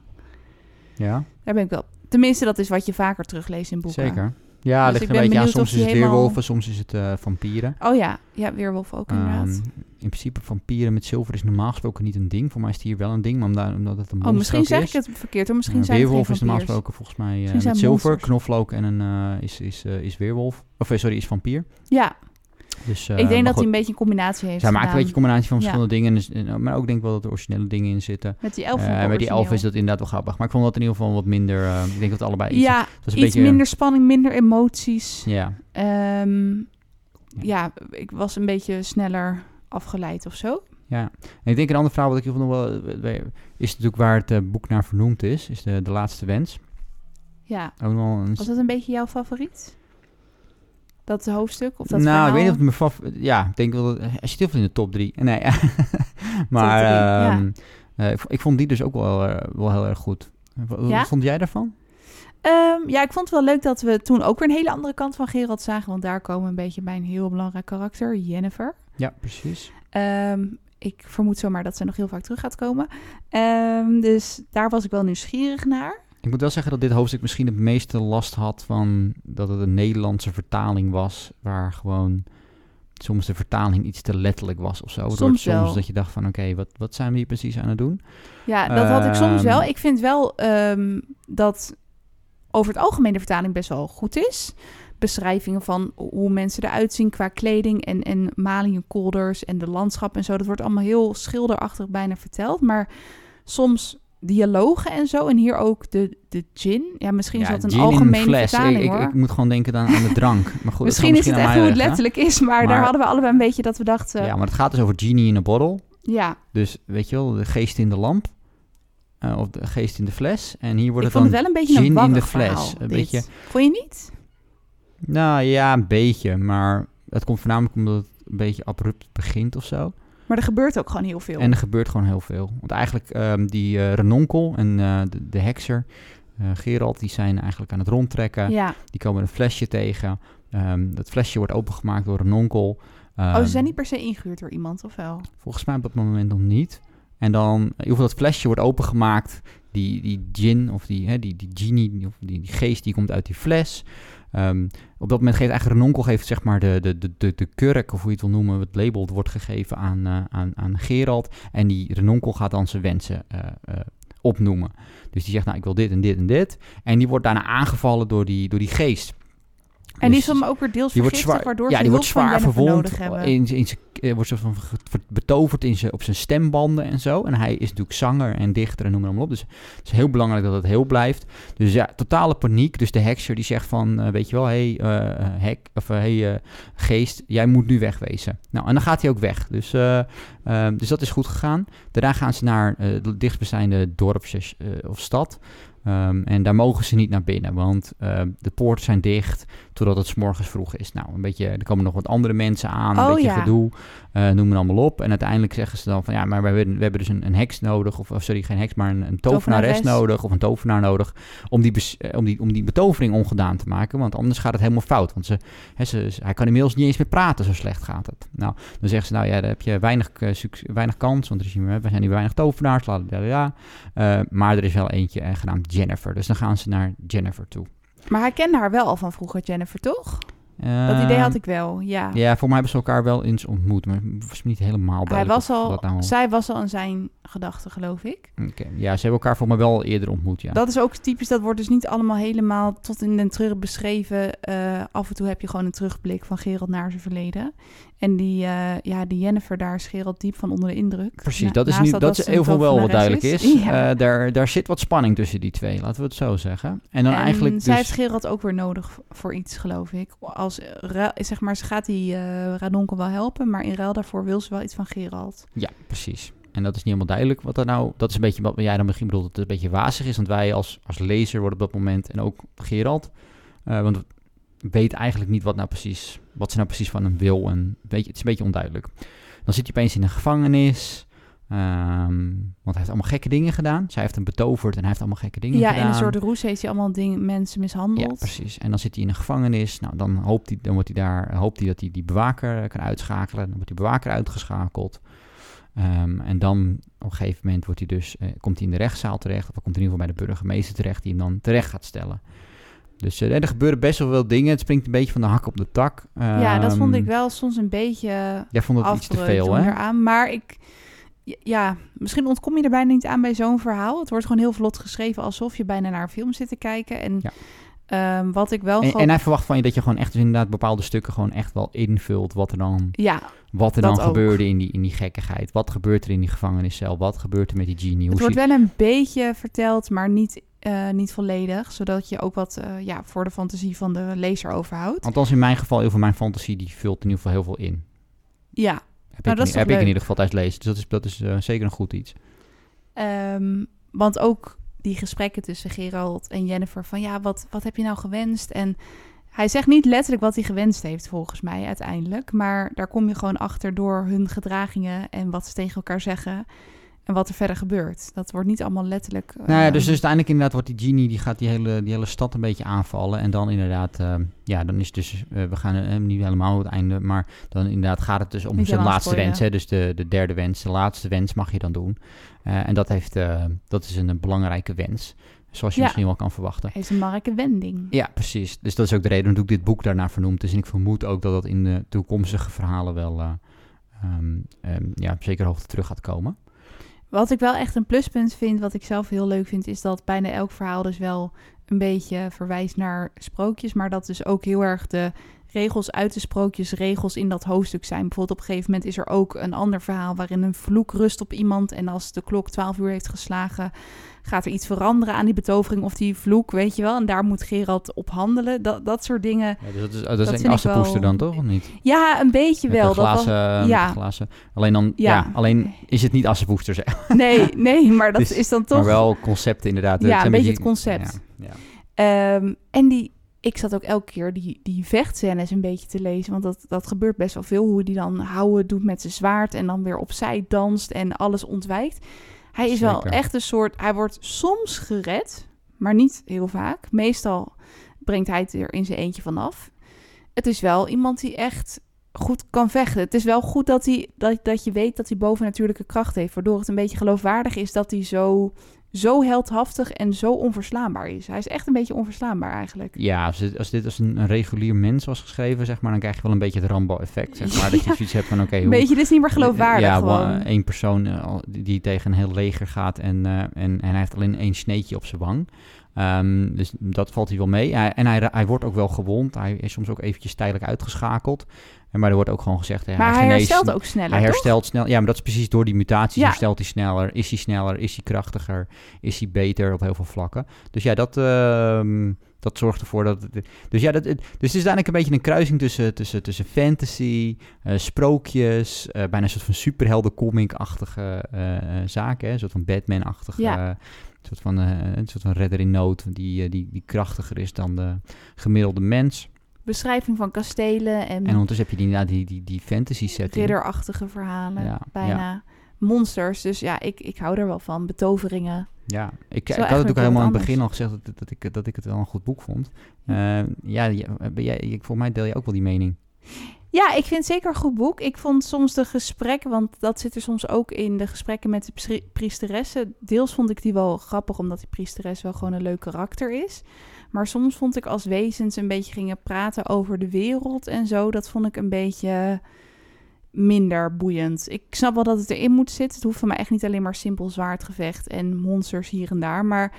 Speaker 2: Ja,
Speaker 1: Daar ben ik wel... Tenminste, dat is wat je vaker terugleest in boeken.
Speaker 2: zeker. Ja,
Speaker 1: Dus
Speaker 2: ligt een beetje aan. Soms is het
Speaker 1: helemaal-
Speaker 2: weerwolven, soms is het eh, vampieren.
Speaker 1: Oh ja, ja, weerwolf ook inderdaad.
Speaker 2: Ehm, in principe vampieren met zilver is normaal gesproken niet een ding. Voor mij is het hier wel een ding, maar omdat, omdat het een
Speaker 1: oh,
Speaker 2: monster
Speaker 1: misschien
Speaker 2: ook
Speaker 1: zeg
Speaker 2: is.
Speaker 1: ik het verkeerd hoor. Misschien zijn
Speaker 2: weerwolf is normaal gesproken volgens mij eh,
Speaker 1: Misschien
Speaker 2: met zilver,
Speaker 1: monsters.
Speaker 2: knoflook en een eh, is, is, is weerwolf. Of sorry, is vampier.
Speaker 1: Ja,
Speaker 2: Dus, eh,
Speaker 1: ik denk dat hij een beetje een combinatie heeft
Speaker 2: Zij maken een beetje een combinatie van
Speaker 1: Ja.
Speaker 2: verschillende dingen. Dus, eh, maar ook denk ik wel dat er originele dingen in zitten.
Speaker 1: Met die elf
Speaker 2: Eh bij die elf is dat inderdaad wel grappig. Maar ik vond dat in ieder geval wat minder... ik denk dat allebei iets...
Speaker 1: Ja,
Speaker 2: een
Speaker 1: iets
Speaker 2: beetje,
Speaker 1: minder spanning, minder emoties.
Speaker 2: Ja,
Speaker 1: Ehm, ja, ik was een beetje sneller afgeleid of zo.
Speaker 2: Ja, en ik denk een ander verhaal wat ik nog wel is natuurlijk waar het boek naar vernoemd is, is de, de laatste wens.
Speaker 1: Ja,
Speaker 2: Ook nog een,
Speaker 1: was dat een beetje jouw favoriet? Dat hoofdstuk of dat
Speaker 2: nou,
Speaker 1: verhaal?
Speaker 2: ik weet niet of het mijn favoriet. Ja, ik denk wel. dat- Hij zit heel veel in de top drie. Nee, maar
Speaker 1: drie, ja.
Speaker 2: ehm, eh, ik, vo- ik vond die dus ook wel, eh, wel heel erg goed. Wat
Speaker 1: Ja?
Speaker 2: vond jij daarvan?
Speaker 1: Ehm, ja, ik vond het wel leuk dat we toen ook weer een hele andere kant van Gerald zagen. Want daar komen een beetje bij een heel belangrijk karakter, Jennifer.
Speaker 2: Ja, precies.
Speaker 1: Ehm, ik vermoed zomaar dat ze nog heel vaak terug gaat komen. Dus daar was ik wel nieuwsgierig naar.
Speaker 2: Ik moet wel zeggen dat dit hoofdstuk misschien het meeste last had van dat het een Nederlandse vertaling was, waar gewoon soms de vertaling iets te letterlijk was of zo.
Speaker 1: Soms
Speaker 2: soms
Speaker 1: wel.
Speaker 2: dat je dacht van oké, wat, wat zijn we hier precies aan het doen?
Speaker 1: Ja, dat had ik soms wel.
Speaker 2: Ehm.
Speaker 1: Ik vind wel ehm, dat over het algemeen de vertaling best wel goed is. Beschrijvingen van hoe mensen eruit zien qua kleding en, en malingen, kolders en de landschap en zo. Dat wordt allemaal heel schilderachtig bijna verteld. Maar soms dialogen en zo. En hier ook de, de gin. Ja, misschien is
Speaker 2: Ja,
Speaker 1: dat een algemene
Speaker 2: fles.
Speaker 1: vertaling
Speaker 2: ik,
Speaker 1: hoor.
Speaker 2: ik, ik moet gewoon denken aan, aan de drank. Maar goed,
Speaker 1: misschien
Speaker 2: dat
Speaker 1: is het echt hoe het letterlijk is. Maar, daar hadden we allebei een beetje dat we dachten...
Speaker 2: Ja,
Speaker 1: Ja,
Speaker 2: maar het gaat dus over genie in a bottle. Dus weet je wel, de geest in de lamp. Eh, of de geest in de fles. En hier wordt
Speaker 1: ik
Speaker 2: het
Speaker 1: vond
Speaker 2: dan
Speaker 1: het wel een beetje
Speaker 2: gin
Speaker 1: een
Speaker 2: in de fles.
Speaker 1: verhaal,
Speaker 2: Een
Speaker 1: dit.
Speaker 2: beetje-
Speaker 1: Vond je niet?
Speaker 2: Nou ja, een beetje. Maar het komt voornamelijk omdat het een beetje abrupt begint of zo.
Speaker 1: Maar er gebeurt ook gewoon heel veel.
Speaker 2: En er gebeurt gewoon heel veel. Want eigenlijk ehm, die eh, Renonkel en eh, de, de hekser, eh, Gerald, die zijn eigenlijk aan het rondtrekken.
Speaker 1: ja.
Speaker 2: Die komen een flesje tegen. Ehm, dat flesje wordt opengemaakt door Renonkel.
Speaker 1: Oh,
Speaker 2: Ehm,
Speaker 1: ze zijn niet per se ingehuurd door iemand, of wel?
Speaker 2: Volgens mij op dat moment nog niet. En dan, in ieder geval dat flesje wordt opengemaakt. Die, die gin, of die, hè, die, die genie, of die, die geest, die komt uit die fles. Ehm, op dat moment geeft eigenlijk Renonkel geeft, zeg maar de, de, de, de, de kurk, of hoe je het wil noemen, het label wordt gegeven aan, eh, aan, aan Gerald. En die Renonkel gaat dan zijn wensen eh, eh, opnoemen. Dus die zegt, nou, ik wil dit en dit en dit. En die wordt daarna aangevallen door die, door die geest.
Speaker 1: En die
Speaker 2: Dus-
Speaker 1: is dan ook weer deels
Speaker 2: die wordt zwaar,
Speaker 1: waardoor
Speaker 2: ja,
Speaker 1: ze
Speaker 2: die wordt zwaar verwond.
Speaker 1: hebben.
Speaker 2: In, in zijn, eh, wordt zo van betoverd in zijn, op zijn stembanden en zo. En hij is natuurlijk zanger en dichter en noem maar op. Dus het is heel belangrijk dat het heel blijft. Dus ja, totale paniek. Dus de hekser die zegt van, eh, weet je wel, hé hey, eh, hek, of eh, hey, eh, geest, jij moet nu wegwezen. Nou, en dan gaat hij ook weg. Dus, eh, eh, dus dat is goed gegaan. Daarna gaan ze naar eh, het dichtstbijzijnde dorpje eh, of stad. Ehm, en daar mogen ze niet naar binnen, want eh, de poorten zijn dicht totdat het 's morgens vroeg is. Nou, een beetje, er komen nog wat andere mensen aan, een
Speaker 1: Oh,
Speaker 2: beetje
Speaker 1: ja.
Speaker 2: gedoe, eh noem het allemaal op. En uiteindelijk zeggen ze dan van, ja, maar we hebben, we hebben dus een, een heks nodig, of, sorry, geen heks, maar een, een tovenares
Speaker 1: Tovenares.
Speaker 2: nodig, of een tovenaar nodig, om die, eh, om, die, om die betovering ongedaan te maken, want anders gaat het helemaal fout. Want ze, hij kan inmiddels niet eens meer praten, zo slecht gaat het. Nou, dan zeggen ze, nou ja, daar heb je weinig, eh, weinig kans, want er is we zijn hier weinig tovenaars, la, la, la, la. Maar er is wel eentje eh, genaamd Jennifer, dus dan gaan ze naar Jennifer toe.
Speaker 1: Maar hij kende haar wel al van vroeger, Jennifer, toch? Dat idee had ik wel, ja.
Speaker 2: Ehm, Ja, voor mij hebben ze elkaar wel eens ontmoet, maar was niet helemaal
Speaker 1: hij
Speaker 2: duidelijk.
Speaker 1: was al,
Speaker 2: nou-
Speaker 1: Zij was al in zijn gedachten, geloof ik.
Speaker 2: Oké, Ja, ze hebben elkaar voor mij wel eerder ontmoet, ja.
Speaker 1: Dat is ook typisch, dat wordt dus niet allemaal helemaal tot in den terug beschreven. Eh, af en toe heb je gewoon een terugblik van Gerald naar zijn verleden. En die, eh, ja, die Jennifer, daar Gerald diep van onder de indruk.
Speaker 2: Precies,
Speaker 1: Na-
Speaker 2: dat is, nu, dat is
Speaker 1: ze
Speaker 2: heel veel wel wat duidelijk is.
Speaker 1: Ja.
Speaker 2: Eh, daar, daar zit wat spanning tussen die twee, laten we het zo zeggen. En dan
Speaker 1: en
Speaker 2: eigenlijk
Speaker 1: zij
Speaker 2: dus...
Speaker 1: heeft Gerald ook weer nodig voor iets, geloof ik. Als, ruil- zeg maar, ze gaat die eh Radonkel wel helpen, maar in ruil daarvoor wil ze wel iets van Gerald.
Speaker 2: Ja, precies. En dat is niet helemaal duidelijk wat er nou... Dat is een beetje wat jij dan misschien bedoelt, dat het een beetje wazig is. Want wij als, als lezer worden op dat moment, en ook Gerald... eh, want we weten eigenlijk niet wat, nou precies, wat ze nou precies van hem wil. En een beetje, het is een beetje onduidelijk. Dan zit hij opeens in een gevangenis... ehm, want hij heeft allemaal gekke dingen gedaan. Zij heeft hem betoverd en hij heeft allemaal gekke dingen
Speaker 1: ja,
Speaker 2: gedaan.
Speaker 1: in een soort roes heeft hij allemaal dingen, mensen mishandeld.
Speaker 2: Ja, precies. En dan zit hij in een gevangenis. Nou, dan hoopt hij, dan wordt hij daar, hoopt hij dat hij die bewaker kan uitschakelen. Dan wordt die bewaker uitgeschakeld. Ehm, en dan op een gegeven moment wordt hij dus, eh, komt hij in de rechtszaal terecht. Of hij komt in ieder geval bij de burgemeester terecht, die hem dan terecht gaat stellen. Dus eh, er gebeuren best wel veel dingen. Het springt een beetje van de hak op de tak.
Speaker 1: ja, dat vond
Speaker 2: Ehm,
Speaker 1: ik wel soms een beetje
Speaker 2: Jij vond het iets te veel, hè?
Speaker 1: eraan. Maar ik, ja, misschien ontkom je er bijna niet aan bij zo'n verhaal. Het wordt gewoon heel vlot geschreven alsof je bijna naar een film zit te kijken. En
Speaker 2: Ja.
Speaker 1: ehm, wat ik wel
Speaker 2: En,
Speaker 1: gewoon...
Speaker 2: en hij verwacht van je dat je gewoon echt dus inderdaad bepaalde stukken gewoon echt wel invult wat er dan,
Speaker 1: ja,
Speaker 2: wat er dan
Speaker 1: ook.
Speaker 2: gebeurde in die, in die gekkigheid. Wat gebeurt er in die gevangeniscel? Wat gebeurt er met die genie?
Speaker 1: het
Speaker 2: Hoe
Speaker 1: wordt wel een beetje verteld, maar niet, eh, niet volledig. Zodat je ook wat eh, ja, voor de fantasie van de lezer overhoudt.
Speaker 2: Althans in mijn geval, heel veel mijn fantasie, die vult in ieder geval heel veel in.
Speaker 1: Ja,
Speaker 2: Heb,
Speaker 1: Nou,
Speaker 2: ik,
Speaker 1: dat
Speaker 2: in- heb ik in ieder geval tijdens lezen. Dus dat is, dat is eh, zeker een goed iets.
Speaker 1: Ehm, want ook die gesprekken tussen Gerald en Jennifer van ja, wat, wat heb je nou gewenst? En hij zegt niet letterlijk wat hij gewenst heeft, volgens mij uiteindelijk. Maar daar kom je gewoon achter door hun gedragingen en wat ze tegen elkaar zeggen. En wat er verder gebeurt. Dat wordt niet allemaal letterlijk...
Speaker 2: Nou ja, dus, dus uiteindelijk inderdaad wordt die genie, die gaat die hele, die hele stad een beetje aanvallen. En dan inderdaad, eh, ja, dan is dus, eh, we gaan eh, niet helemaal het einde, maar dan inderdaad gaat het dus om
Speaker 1: Niet
Speaker 2: zijn laatste
Speaker 1: spoilen.
Speaker 2: wens. Hè, dus de, de derde wens, de laatste wens mag je dan doen. En dat, heeft, dat is een, belangrijke wens, zoals je
Speaker 1: Ja.
Speaker 2: misschien wel kan verwachten.
Speaker 1: heeft een marke wending.
Speaker 2: Ja, precies. Dus dat is ook de reden waarom ik dit boek daarnaar vernoemd is. En ik vermoed ook dat dat in de toekomstige verhalen wel ehm, ja, zeker hoogte terug gaat komen.
Speaker 1: Wat ik wel echt een pluspunt vind, wat ik zelf heel leuk vind, is dat bijna elk verhaal dus wel een beetje verwijst naar sprookjes, maar dat dus ook heel erg de regels uit de sprookjes regels in dat hoofdstuk zijn. Bijvoorbeeld op een gegeven moment is er ook een ander verhaal waarin een vloek rust op iemand en als de klok 12 uur heeft geslagen, gaat er iets veranderen aan die betovering of die vloek, weet je wel. En daar moet Gerald op handelen. Dat, dat soort dingen.
Speaker 2: Ja, dus dat is, dat
Speaker 1: Dat
Speaker 2: is een assenpoester dan toch, of niet?
Speaker 1: Ja, een beetje wel.
Speaker 2: de
Speaker 1: Dat was-
Speaker 2: glazen,
Speaker 1: ja.
Speaker 2: de glazen. Alleen dan, ja.
Speaker 1: Ja.
Speaker 2: alleen is het niet assenpoester, zeg.
Speaker 1: Nee, nee, maar dat
Speaker 2: Dus-
Speaker 1: is dan toch
Speaker 2: maar wel concepten inderdaad.
Speaker 1: Ja, een beetje het concept.
Speaker 2: Ja, ja.
Speaker 1: Ehm, en die, ik zat ook elke keer die, die vechtscènes een beetje te lezen. Want dat, dat gebeurt best wel veel. Hoe hij dan houden doet met zijn zwaard. En dan weer opzij danst en alles ontwijkt. Hij is wel echt een soort... Hij wordt soms gered, maar niet heel vaak. Meestal brengt hij het er in zijn eentje vanaf. Het is wel iemand die echt goed kan vechten. Het is wel goed dat, hij, dat, dat je weet dat hij bovennatuurlijke kracht heeft. Waardoor het een beetje geloofwaardig is dat hij zo, zo heldhaftig en zo onverslaanbaar is. Hij is echt een beetje onverslaanbaar eigenlijk.
Speaker 2: Ja, als dit, als dit als een, een regulier mens was geschreven, zeg maar, dan krijg je wel een beetje het Rambo-effect, zeg maar. Dat je zoiets hebt van, oké,
Speaker 1: Een
Speaker 2: hoe...
Speaker 1: beetje, dit is niet meer geloofwaardig
Speaker 2: Ja,
Speaker 1: gewoon.
Speaker 2: wa- één persoon eh, die tegen een heel leger gaat en, eh, en, en hij heeft alleen één sneetje op zijn wang. Ehm, dus dat valt hij wel mee. Hij- en hij, hij wordt ook wel gewond. Hij is soms ook eventjes tijdelijk uitgeschakeld. En maar er wordt ook gewoon gezegd... ja,
Speaker 1: maar hij
Speaker 2: geneest-
Speaker 1: herstelt ook sneller,
Speaker 2: Hij
Speaker 1: toch?
Speaker 2: herstelt snel. Ja, maar dat is precies door die mutaties
Speaker 1: Ja.
Speaker 2: herstelt hij sneller. Is hij sneller? Is hij krachtiger? Is hij beter op heel veel vlakken? Dus ja, dat, ehm, dat zorgt ervoor dat... het- dus ja, dat, het- dus het is uiteindelijk een beetje een kruising tussen, tussen, tussen fantasy, eh, sprookjes, eh, bijna een soort van superhelden comic-achtige eh, zaken. Hè? Een soort van Batman-achtige...
Speaker 1: Ja.
Speaker 2: een soort van, een soort van redder in nood die, die, die krachtiger is dan de gemiddelde mens.
Speaker 1: Beschrijving van kastelen en,
Speaker 2: En ondertussen heb je die, inderdaad die, die, die fantasy setting.
Speaker 1: ridderachtige verhalen.
Speaker 2: Ja,
Speaker 1: bijna monsters. Dus ja, ik, ik hou er wel van. Betoveringen.
Speaker 2: Ja, ik, ik had het ook helemaal aan het begin al gezegd dat, dat, ik, dat ik het wel een goed boek vond. Eh, ja, ja, ben jij, ik, volgens mij deel je ook wel die mening.
Speaker 1: Ja, ik vind het zeker een goed boek. Ik vond soms de gesprekken, want dat zit er soms ook in de gesprekken met de pri- priesteressen. Deels vond ik die wel grappig, omdat die priesteres wel gewoon een leuk karakter is. Maar soms vond ik als wezens een beetje gingen praten over de wereld en zo. Dat vond ik een beetje minder boeiend. Ik snap wel dat het erin moet zitten. Het hoeft van mij echt niet alleen maar simpel zwaardgevecht en monsters hier en daar. Maar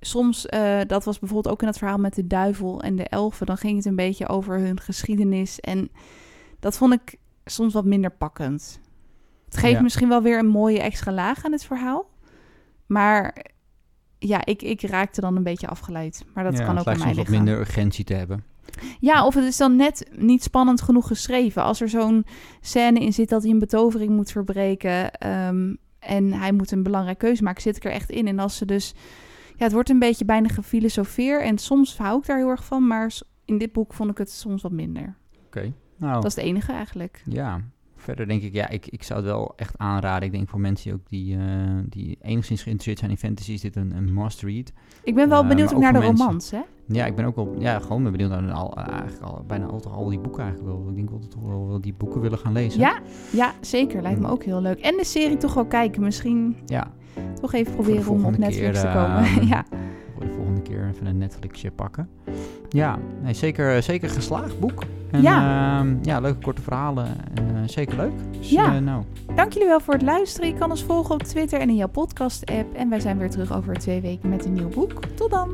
Speaker 1: soms, eh, dat was bijvoorbeeld ook in het verhaal met de duivel en de elfen. Dan ging het een beetje over hun geschiedenis. En dat vond ik soms wat minder pakkend. Het geeft
Speaker 2: Ja.
Speaker 1: misschien wel weer een mooie extra laag aan het verhaal. Maar ja, ik, ik raakte dan een beetje afgeleid. Maar dat
Speaker 2: ja,
Speaker 1: kan
Speaker 2: het
Speaker 1: ook aan
Speaker 2: lijkt
Speaker 1: mij
Speaker 2: wat
Speaker 1: liggen.
Speaker 2: minder urgentie te hebben.
Speaker 1: Ja, of het is dan net niet spannend genoeg geschreven. Als er zo'n scène in zit dat hij een betovering moet verbreken... ehm, en hij moet een belangrijke keuze maken, zit ik er echt in. En als ze dus... Ja, het wordt een beetje bijna gefilosofeer. En soms hou ik daar heel erg van. Maar in dit boek vond ik het soms wat minder.
Speaker 2: Oké. Nou,
Speaker 1: Dat is het enige eigenlijk.
Speaker 2: ja. Verder denk ik, ja, ik, ik zou het wel echt aanraden. Ik denk voor mensen die ook die, eh, die enigszins geïnteresseerd zijn in fantasy, is dit een, een must read.
Speaker 1: Ik ben wel
Speaker 2: Eh,
Speaker 1: benieuwd ook naar de
Speaker 2: mensen.
Speaker 1: romans, hè?
Speaker 2: Ja, ik ben ook wel, ja, gewoon ben benieuwd naar al, eigenlijk al, bijna al, al die boeken eigenlijk wel. Ik denk wel dat we wel, wel die boeken willen gaan lezen.
Speaker 1: Ja, ja, zeker. Lijkt me ook heel leuk. En de serie toch wel kijken. Misschien
Speaker 2: Ja,
Speaker 1: toch even proberen om op Netflix
Speaker 2: keer,
Speaker 1: te komen. ja.
Speaker 2: voor de volgende keer even een Netflixje pakken. Ja, nee, zeker, zeker geslaagd boek. En,
Speaker 1: Ja.
Speaker 2: ehm, ja, leuke korte verhalen. En eh, zeker leuk. Dus,
Speaker 1: Ja.
Speaker 2: eh, nou,
Speaker 1: Dank jullie wel voor het luisteren. Je kan ons volgen op Twitter en in jouw podcast-app. En wij zijn weer terug over twee weken met een nieuw boek. Tot dan!